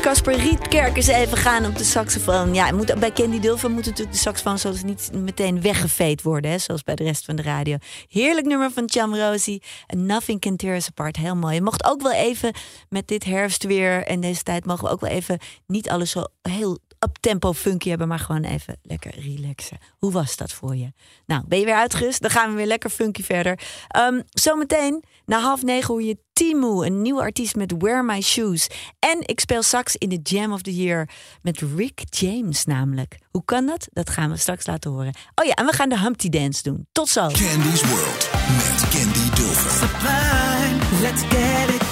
Casper Rietkerk eens even gaan op de saxofoon. Ja, moet, bij Candy Dulfer moet natuurlijk de saxofoon zoals niet meteen weggeveed worden, hè, zoals bij de rest van de radio. Heerlijk nummer van Cham Rosie. Nothing Can Tear Us Apart. Heel mooi. Je mocht ook wel even met dit herfstweer en deze tijd mogen we ook wel even niet alles zo heel up-tempo funky hebben, maar gewoon even lekker relaxen. Hoe was dat voor je? Nou, ben je weer uitgerust? Dan gaan we weer lekker funky verder. Ehm, zometeen, na half negen, hoor je Timu, een nieuwe artiest met Wear My Shoes. En ik speel sax in de Jam of the Year met Rick James namelijk. Hoe kan dat? Dat gaan we straks laten horen. Oh ja, en we gaan de Humpty Dance doen. Tot zo. Candy's World met Candy Dulfer. Sublime, let's get it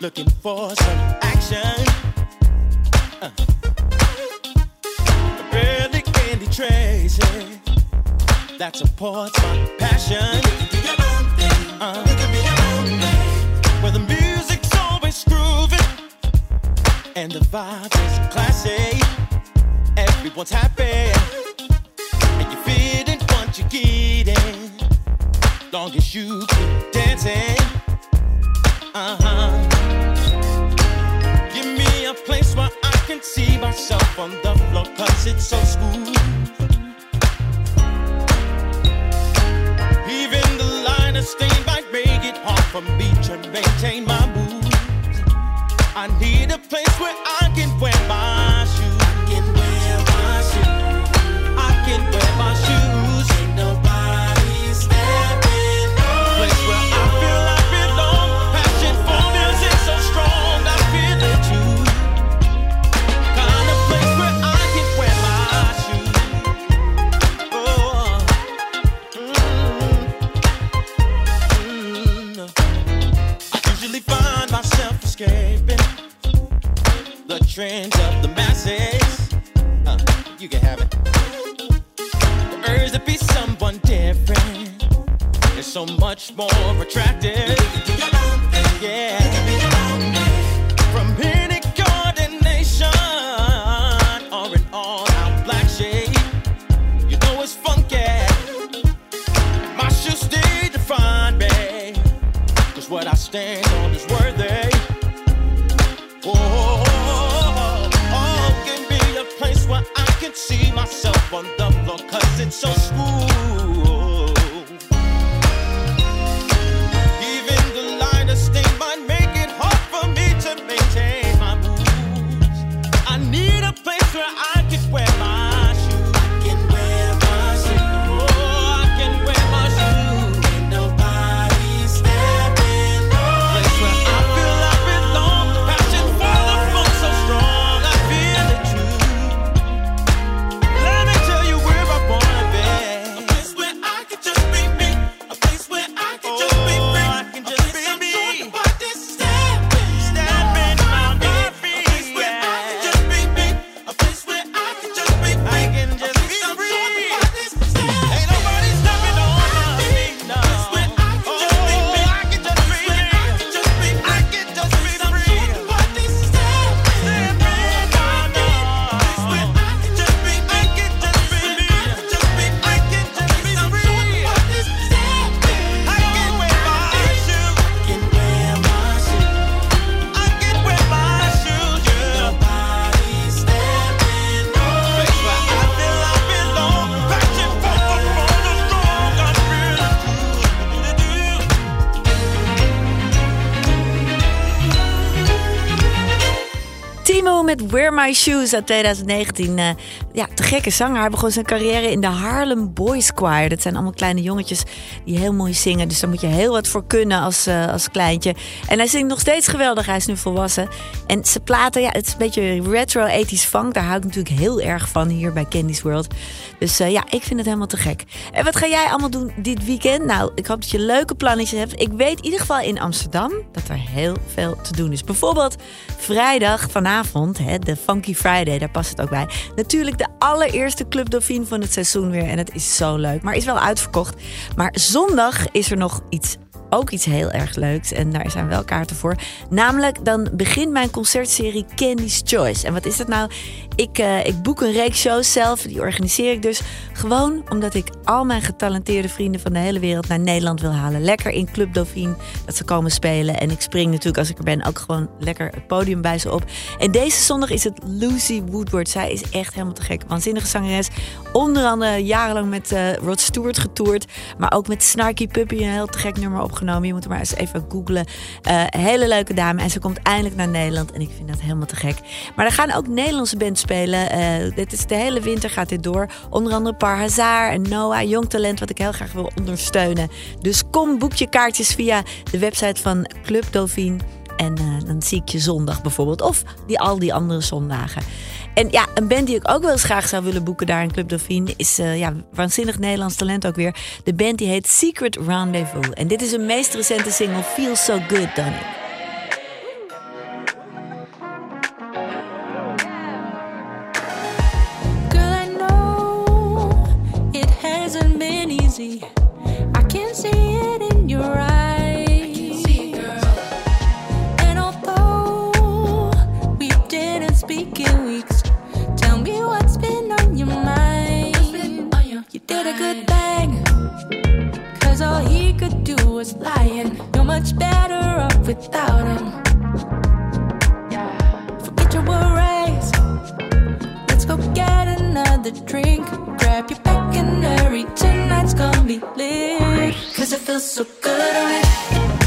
looking for some action. Uh. Really candy Tracy that supports my passion. Uh. Where the music's always grooving and the vibe is classy. Everyone's happy and you're feeling what you're getting long as you keep dancing. Uh huh. Give me a place where I can see myself on the floor, cause it's so smooth. Even the stain might make it hard for me to maintain my moves. I need a place where I can wear my shoes. I can wear my shoes. I can wear my shoes. Trends of the masses. Uh, you can have it. The urge to be someone different is so much more attractive. Yeah. From any or an all-out black shade, you know it's funky. My shoes stay define me, 'cause what I stand on the floor, cause it's so smooth. My Shoes uit 2019. Eh, ja, gekke zanger. Hij begon zijn carrière in de Harlem Boys Choir. Dat zijn allemaal kleine jongetjes die heel mooi zingen. Dus daar moet je heel wat voor kunnen als, eh, als kleintje. En hij zingt nog steeds geweldig. Hij is nu volwassen. En zijn platen, ja, het is een beetje retro 80s funk. Daar hou ik natuurlijk heel erg van hier bij Candy's World. Dus eh, ja, ik vind het helemaal te gek. En wat ga jij allemaal doen dit weekend? Nou, ik hoop dat je leuke plannetjes hebt. Ik weet in ieder geval in Amsterdam dat er heel veel te doen is. Bijvoorbeeld vrijdag vanavond, hè, de Funky Friday, daar past het ook bij. Natuurlijk de allereerste Club Dauphine van het seizoen weer. En het is zo leuk, maar is wel uitverkocht. Maar zondag is er nog iets ook iets heel erg leuks. En daar zijn wel kaarten voor. Namelijk, dan begint mijn concertserie Candy's Choice. En wat is dat nou? Ik, eh, ik boek een reeks shows zelf. Die organiseer ik dus gewoon omdat ik al mijn getalenteerde vrienden van de hele wereld naar Nederland wil halen. Lekker in Club Dauphine dat ze komen spelen. En ik spring natuurlijk als ik er ben ook gewoon lekker het podium bij ze op. En deze zondag is het Lucy Woodward. Zij is echt helemaal te gek. Waanzinnige zangeres. Onder andere jarenlang met eh, Rod Stewart getoerd. Maar ook met Snarky Puppy een heel te gek nummer opgenomen. Je moet er maar eens even googlen. Eh, hele leuke dame. En ze komt eindelijk naar Nederland. En ik vind dat helemaal te gek. Maar er gaan ook Nederlandse bands spelen. Eh, dit is de hele winter gaat dit door. Onder andere Par Hazard en Noah. Jong talent wat ik heel graag wil ondersteunen. Dus kom, boek je kaartjes via de website van Club Dauphine. En eh, dan zie ik je zondag bijvoorbeeld. Of die, al die andere zondagen. En ja, een band die ik ook wel eens graag zou willen boeken daar in Club Dauphine... is eh, ja, waanzinnig Nederlands talent ook weer. De band die heet Secret Rendezvous. En dit is een meest recente single, Feel So Good, easy. I can see it in your eyes. Did a good thing. Cause all he could do was lying. You're much better off without him. Forget your worries. Let's go get another drink. Grab your pack and hurry. Tonight's gonna be lit. Cause it feels so good.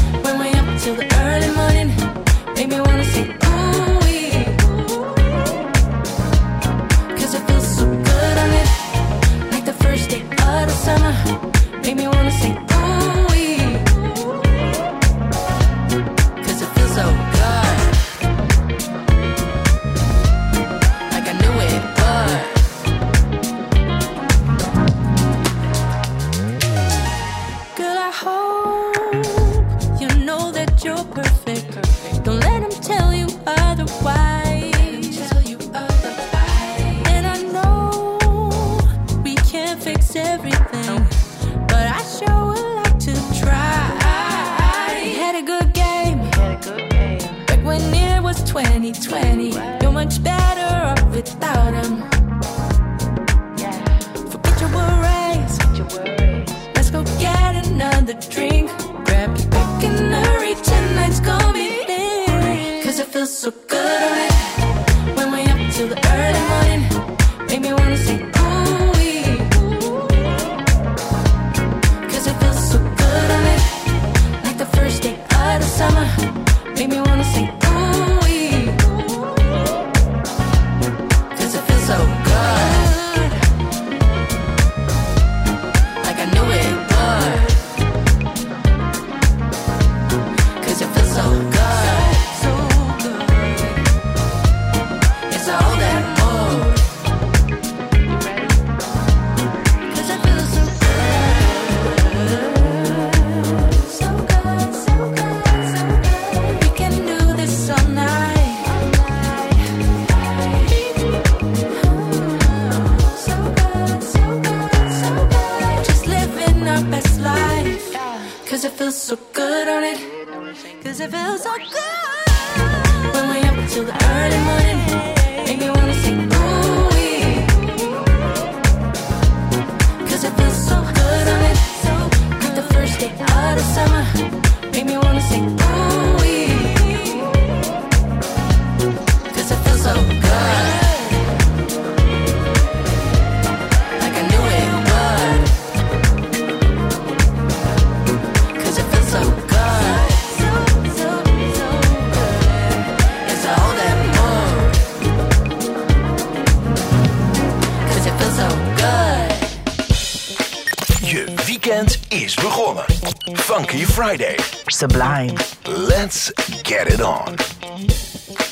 Funky Friday. Sublime. Let's get it on.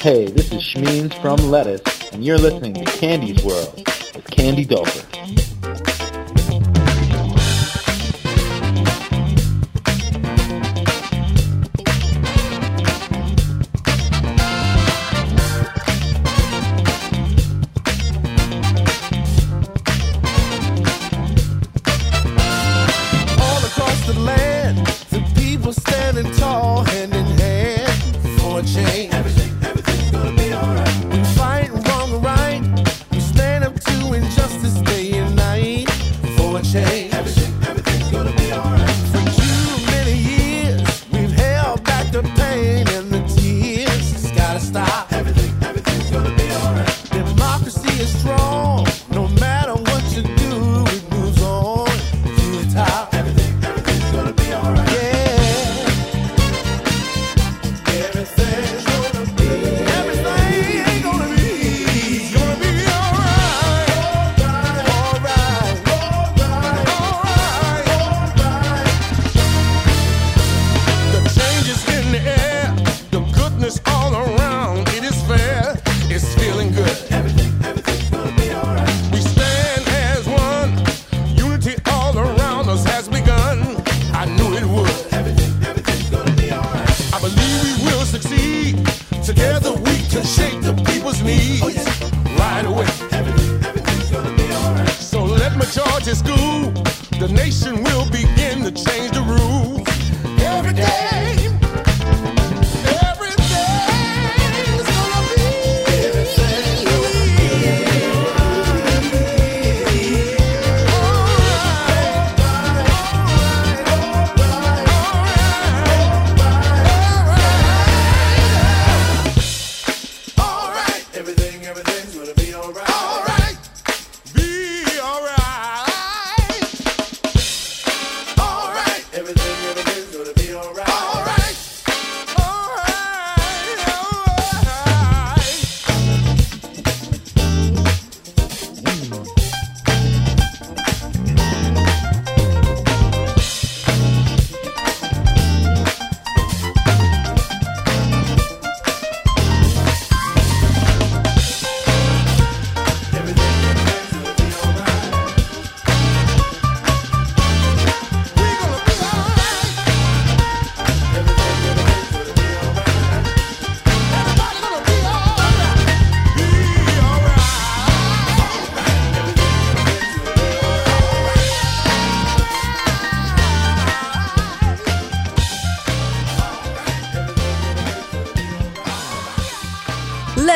Hey, this is Shmeens from Lettuce, and you're listening to Candy's World with Candy Doper. change.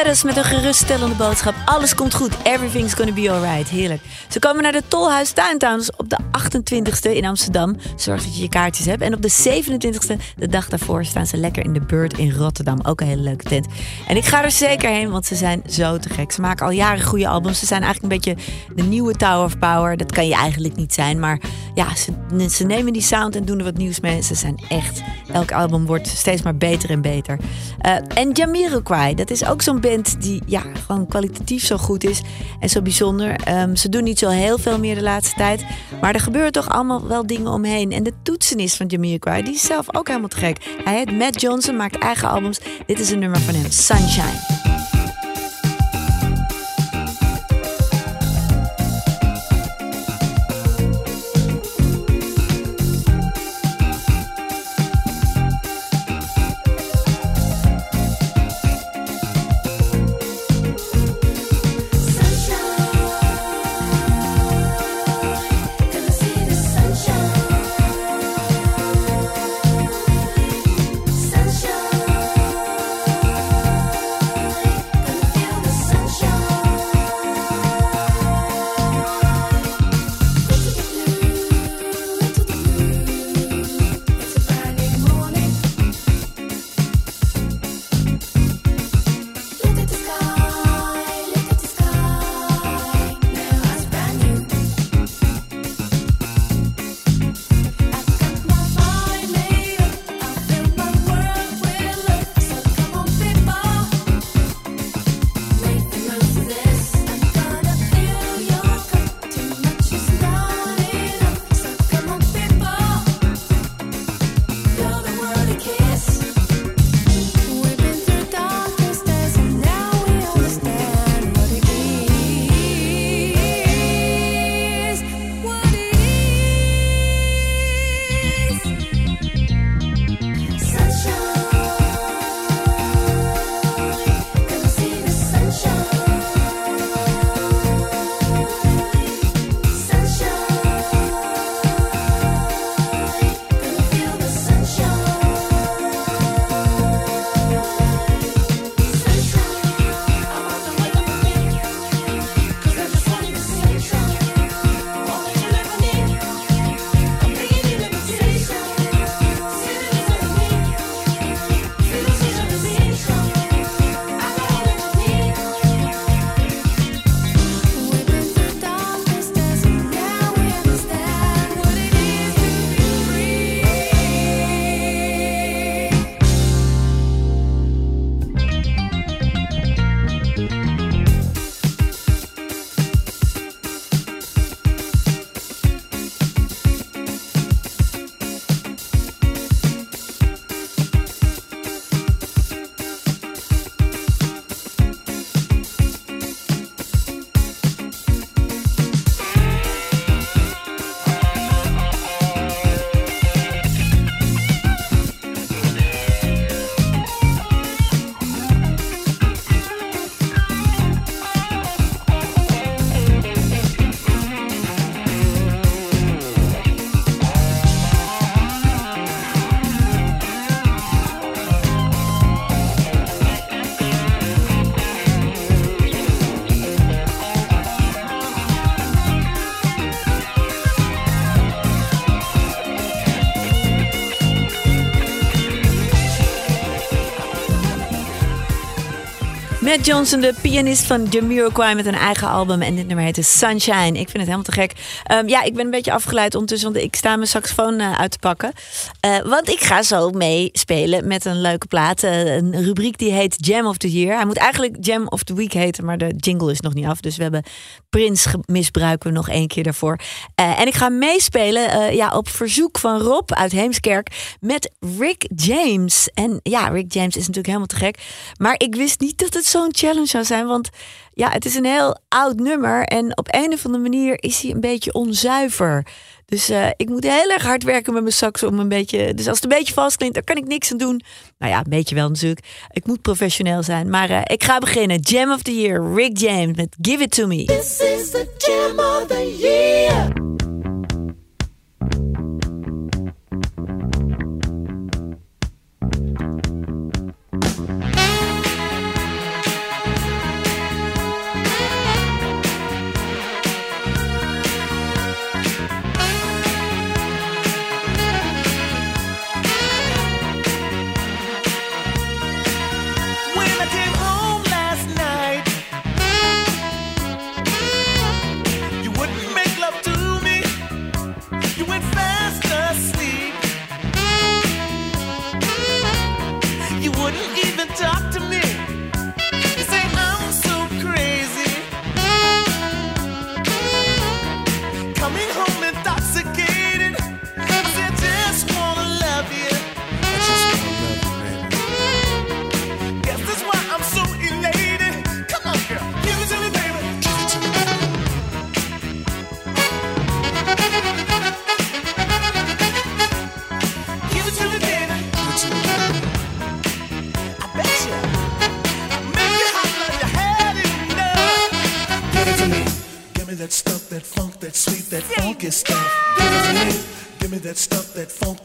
Met een geruststellende boodschap. Alles komt goed. Everything's gonna be alright. Heerlijk. Ze komen naar de Tolhuis Tuintowns op de 28e in Amsterdam. Zorg dat je je kaartjes hebt. En op de 27e, de dag daarvoor, staan ze lekker in de Bird in Rotterdam. Ook een hele leuke tent. En ik ga er zeker heen, want ze zijn zo te gek. Ze maken al jaren goede albums. Ze zijn eigenlijk een beetje de nieuwe Tower of Power. Dat kan je eigenlijk niet zijn. Maar ja, ze, ze nemen die sound en doen er wat nieuws mee. Ze zijn echt... Elk album wordt steeds maar beter en beter. Eh, en Jamiroquai, dat is ook zo'n band die ja, gewoon kwalitatief zo goed is en zo bijzonder. Ehm, ze doen niet zo heel veel meer de laatste tijd, maar er gebeuren toch allemaal wel dingen omheen. En de toetsenist van Jamiroquai, die is zelf ook helemaal te gek. Hij heet Matt Johnson, maakt eigen albums. Dit is een nummer van hem. Sunshine. Johnson, de pianist van Jamiroquai met een eigen album. En dit nummer heet Sunshine. Ik vind het helemaal te gek. Ehm, ja, ik ben een beetje afgeleid ondertussen, want ik sta mijn saxofoon eh, uit te pakken. Eh, want ik ga zo meespelen met een leuke plaat. Eh, een rubriek die heet Jam of the Year. Hij moet eigenlijk Jam of the Week heten, maar de jingle is nog niet af. Dus we hebben Prins misbruiken nog één keer daarvoor. En ik ga meespelen ja, op verzoek van Rob uit Heemskerk met Rick James. En ja, Rick James is natuurlijk helemaal te gek. Maar ik wist niet dat het zo'n challenge zou zijn. Want ja, het is een heel oud nummer. En op een of andere manier is hij een beetje onzuiver. Dus eh, ik moet heel erg hard werken met mijn sax om een beetje. Dus als het een beetje vast klinkt, dan kan ik niks aan doen. Nou ja, een beetje wel natuurlijk. Ik moet professioneel zijn. Maar eh, ik ga beginnen. Jam of the Year, Rick James met Give It To Me. This is the jam of the year.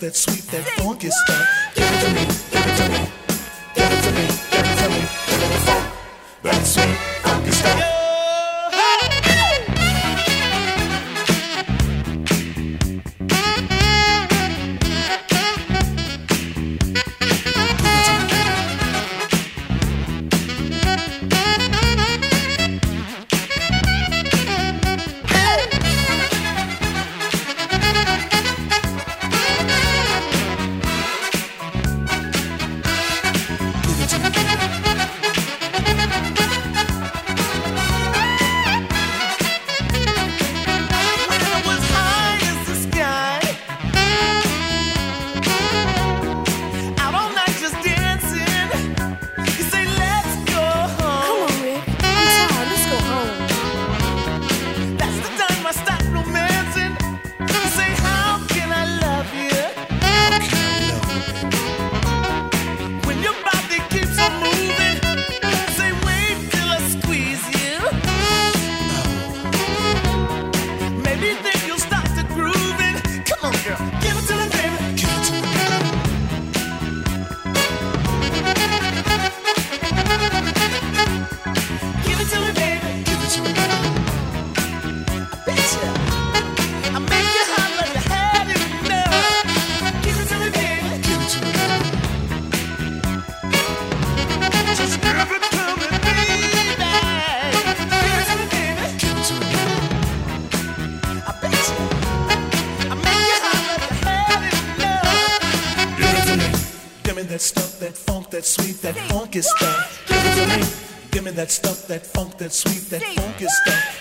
that sweet, that fun. that funk, that sweet, that funk is stuff.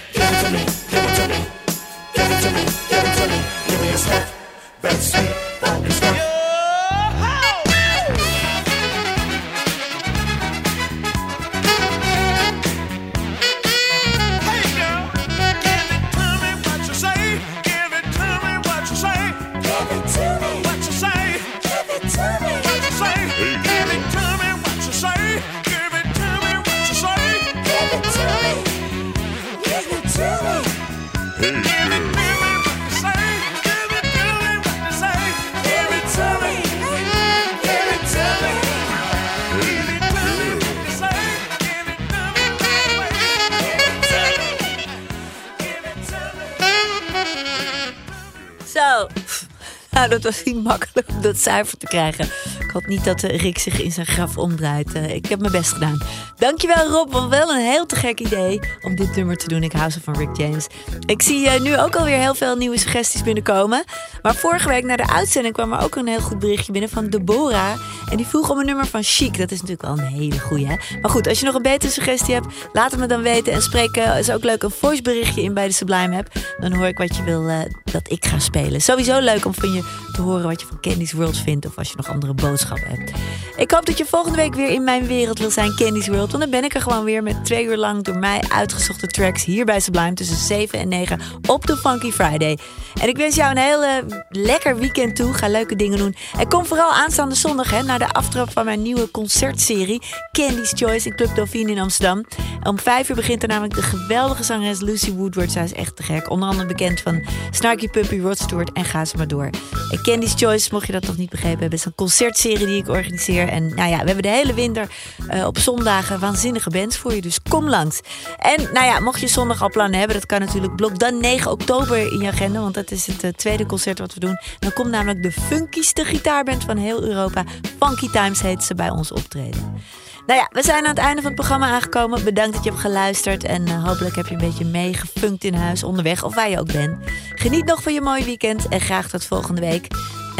Zuiver te krijgen. Ik hoop niet dat eh, Rick zich in zijn graf omdraait. Eh, ik heb mijn best gedaan. Dankjewel Rob, wel een heel te gek idee om dit nummer te doen. Ik hou zo van Rick James. Ik zie eh, nu ook alweer heel veel nieuwe suggesties binnenkomen. Maar vorige week na de uitzending kwam er ook een heel goed berichtje binnen van Deborah. En die vroeg om een nummer van Chic. Dat is natuurlijk wel een hele goeie, hè? Maar goed, als je nog een betere suggestie hebt, laat het me dan weten. En spreek, eh, is ook leuk, een voiceberichtje in bij de Sublime app. Dan hoor ik wat je wil eh, dat ik ga spelen. Sowieso leuk om van je te horen wat je van Candy's World vindt. Of als je nog andere boodschappen hebt. Ik hoop dat je volgende week weer in mijn wereld wil zijn, Candy's World. Want dan ben ik er gewoon weer met twee uur lang door mij uitgezochte tracks hier bij Sublime tussen 7 en 9 op de Funky Friday. En ik wens jou een heel lekker weekend toe. Ga leuke dingen doen. En kom vooral aanstaande zondag hè, naar de aftrap van mijn nieuwe concertserie Candy's Choice in Club Dauphine in Amsterdam. Om 5 uur begint er namelijk de geweldige zangeres Lucy Woodward. Zij is echt te gek. Onder andere bekend van Snarky Puppy, Rod Stewart en ga ze maar door. En Candy's Choice, mocht je dat nog niet begrepen hebben, is een concertserie die ik organiseer. En nou ja, we hebben de hele winter eh, op zondagen waanzinnige bands voor je. Dus kom langs. En nou ja, mocht je zondag al plannen hebben, dat kan natuurlijk. Blok dan 9 oktober in je agenda, want dat is het eh, tweede concert wat we doen. Dan komt namelijk de funkieste gitaarband van heel Europa. Funky Times heet ze bij ons optreden. Nou ja, we zijn aan het einde van het programma aangekomen. Bedankt dat je hebt geluisterd. En eh, hopelijk heb je een beetje meegefunkt in huis, onderweg of waar je ook bent. Geniet nog van je mooie weekend en graag tot volgende week.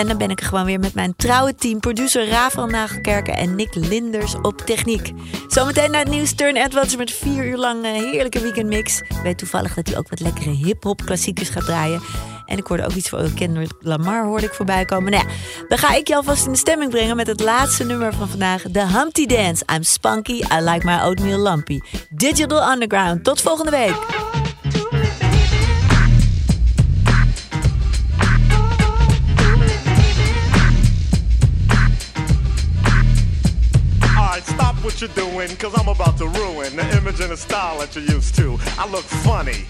En dan ben ik gewoon weer met mijn trouwe team. Producer Rafael Nagelkerken en Nick Linders op techniek. Zometeen naar het nieuws Turn Edwards met vier uur lang eh, heerlijke weekendmix. Ik weet toevallig dat hij ook wat lekkere hip-hop klassiekers gaat draaien. En ik hoorde ook iets van Kendrick Lamar hoorde ik voorbij komen. Nou ja, dan ga ik je alvast in de stemming brengen met het laatste nummer van vandaag. The Humpty Dance. I'm spunky, I like my oatmeal lumpy. Digital Underground. Tot volgende week. You're doing, cause I'm about to ruin the image and the style that you're used to. I look funny.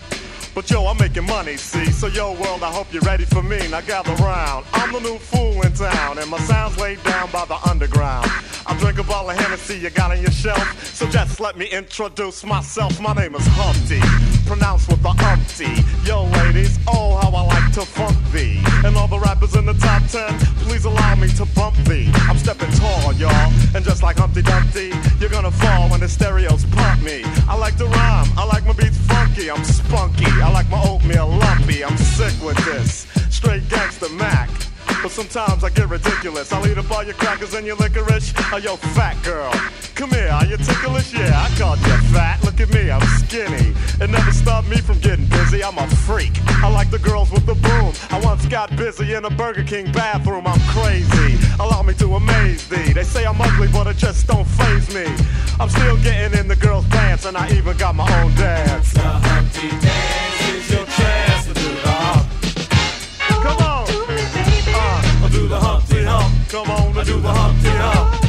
But yo, I'm making money, see? So yo, world, I hope you're ready for me. Now gather round. I'm the new fool in town, and my sound's laid down by the underground. I drink a bottle of Hennessy you got on your shelf. So just let me introduce myself. My name is Humpty, pronounced with the umpty. Yo, ladies, oh, how I like to funk thee. And all the rappers in the top ten, please allow me to bump thee. I'm stepping tall, y'all. And just like Humpty Dumpty, you're gonna fall when the stereos pump me. I like to rhyme, I like my beats funky, I'm spunky. I like my oatmeal lumpy, I'm sick with this. Straight gangster Mac. But sometimes I get ridiculous. I'll eat up all your crackers and your licorice. Oh, yo, fat girl. Come here, are you ticklish? Yeah, I called you fat. Look at me, I'm skinny. It never stopped me from getting busy. I'm a freak. I like the girls with the boom. I once got busy in a Burger King bathroom. I'm crazy. Allow me to amaze thee. They say I'm ugly, but it just don't phase me. I'm still getting in the girls' pants, and I even got my own dance. The Humpty Dance is your Come on, I do the Humpty Hump.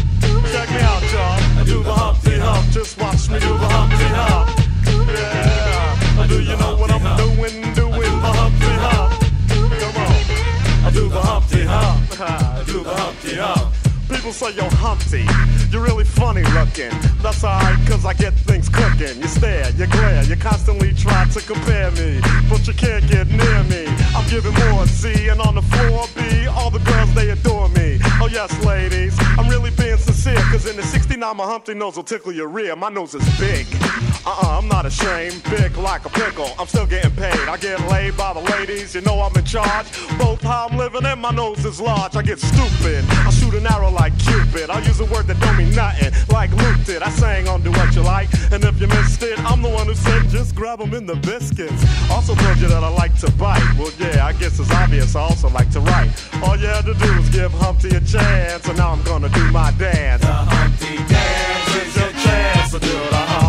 Check me out, y'all. I do the Humpty Hump. Just watch me do the Humpty Hump. Yeah. Do you know what I'm doing? Doing the Humpty Hump. Come on. I do the Humpty Hump. I do the Humpty Hump. People say you're Humpty, you're really funny looking. That's alright, cause I get things cooking. You stare, you glare, you constantly try to compare me, but you can't get near me. I'm giving more C, and on the floor B, all the girls they adore me. Oh yes, ladies, I'm really being sincere, cause in the 69 my Humpty nose will tickle your rear. My nose is big. Uh-uh, I'm not ashamed, big like a pickle. I'm still getting paid. I get laid by the ladies, you know I'm in charge. Both how I'm living and my nose is large. I get stupid. I shoot an arrow like Cupid. I use a word that don't mean nothing, like Luke did. I sang on Do What You Like, and if you missed it, I'm the one who said just grab them in the biscuits. Also told you that I like to bite. Well, yeah, I guess it's obvious. I also like to write. All you had to do was give Humpty a chance, and now I'm gonna do my dance. The Humpty Dance is your chance to do the hump.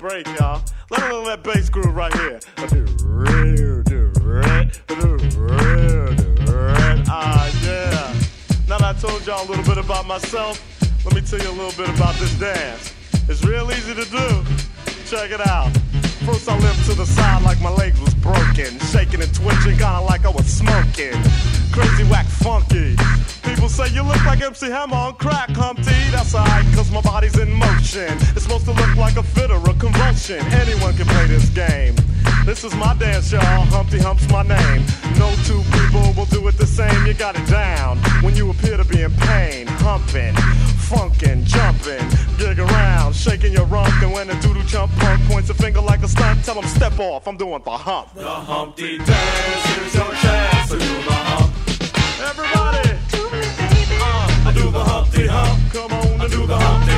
Break, y'all. Let a little that bass groove right here. Ah, yeah. Now that I told y'all a little bit about myself, let me tell you a little bit about this dance. It's real easy to do. check it out. First I limped to the side like my leg was broken. Shaking and twitching, kinda like I was smoking. Crazy whack funky. People say you look like MC Hammer on crack, Humpty. That's alright, cause my body's in motion. It's supposed to look like a fit or a convulsion. Anyone can play this game. This is my dance, y'all. Humpty Hump's my name. No two people will do it the same. You got it down when you appear to be in pain. Humping, funkin', jumpin', gig around, shaking your rump. And when a doodle chump punk points a finger like a stunt, tell him step off. I'm doing the hump. The Humpty Dance, here's your chance to do the hump. Everybody, uh, I do the Humpty Hump. Come on, I do the Humpty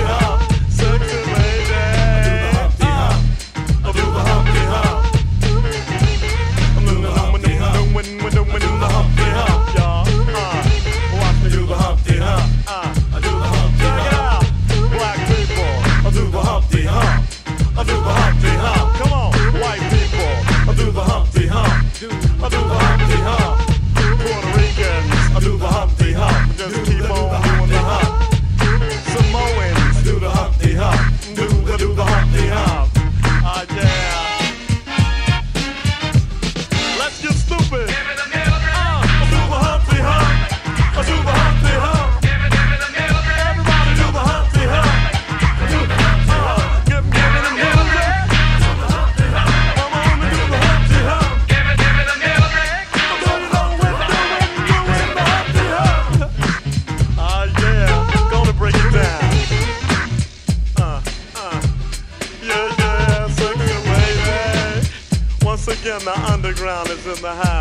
behind.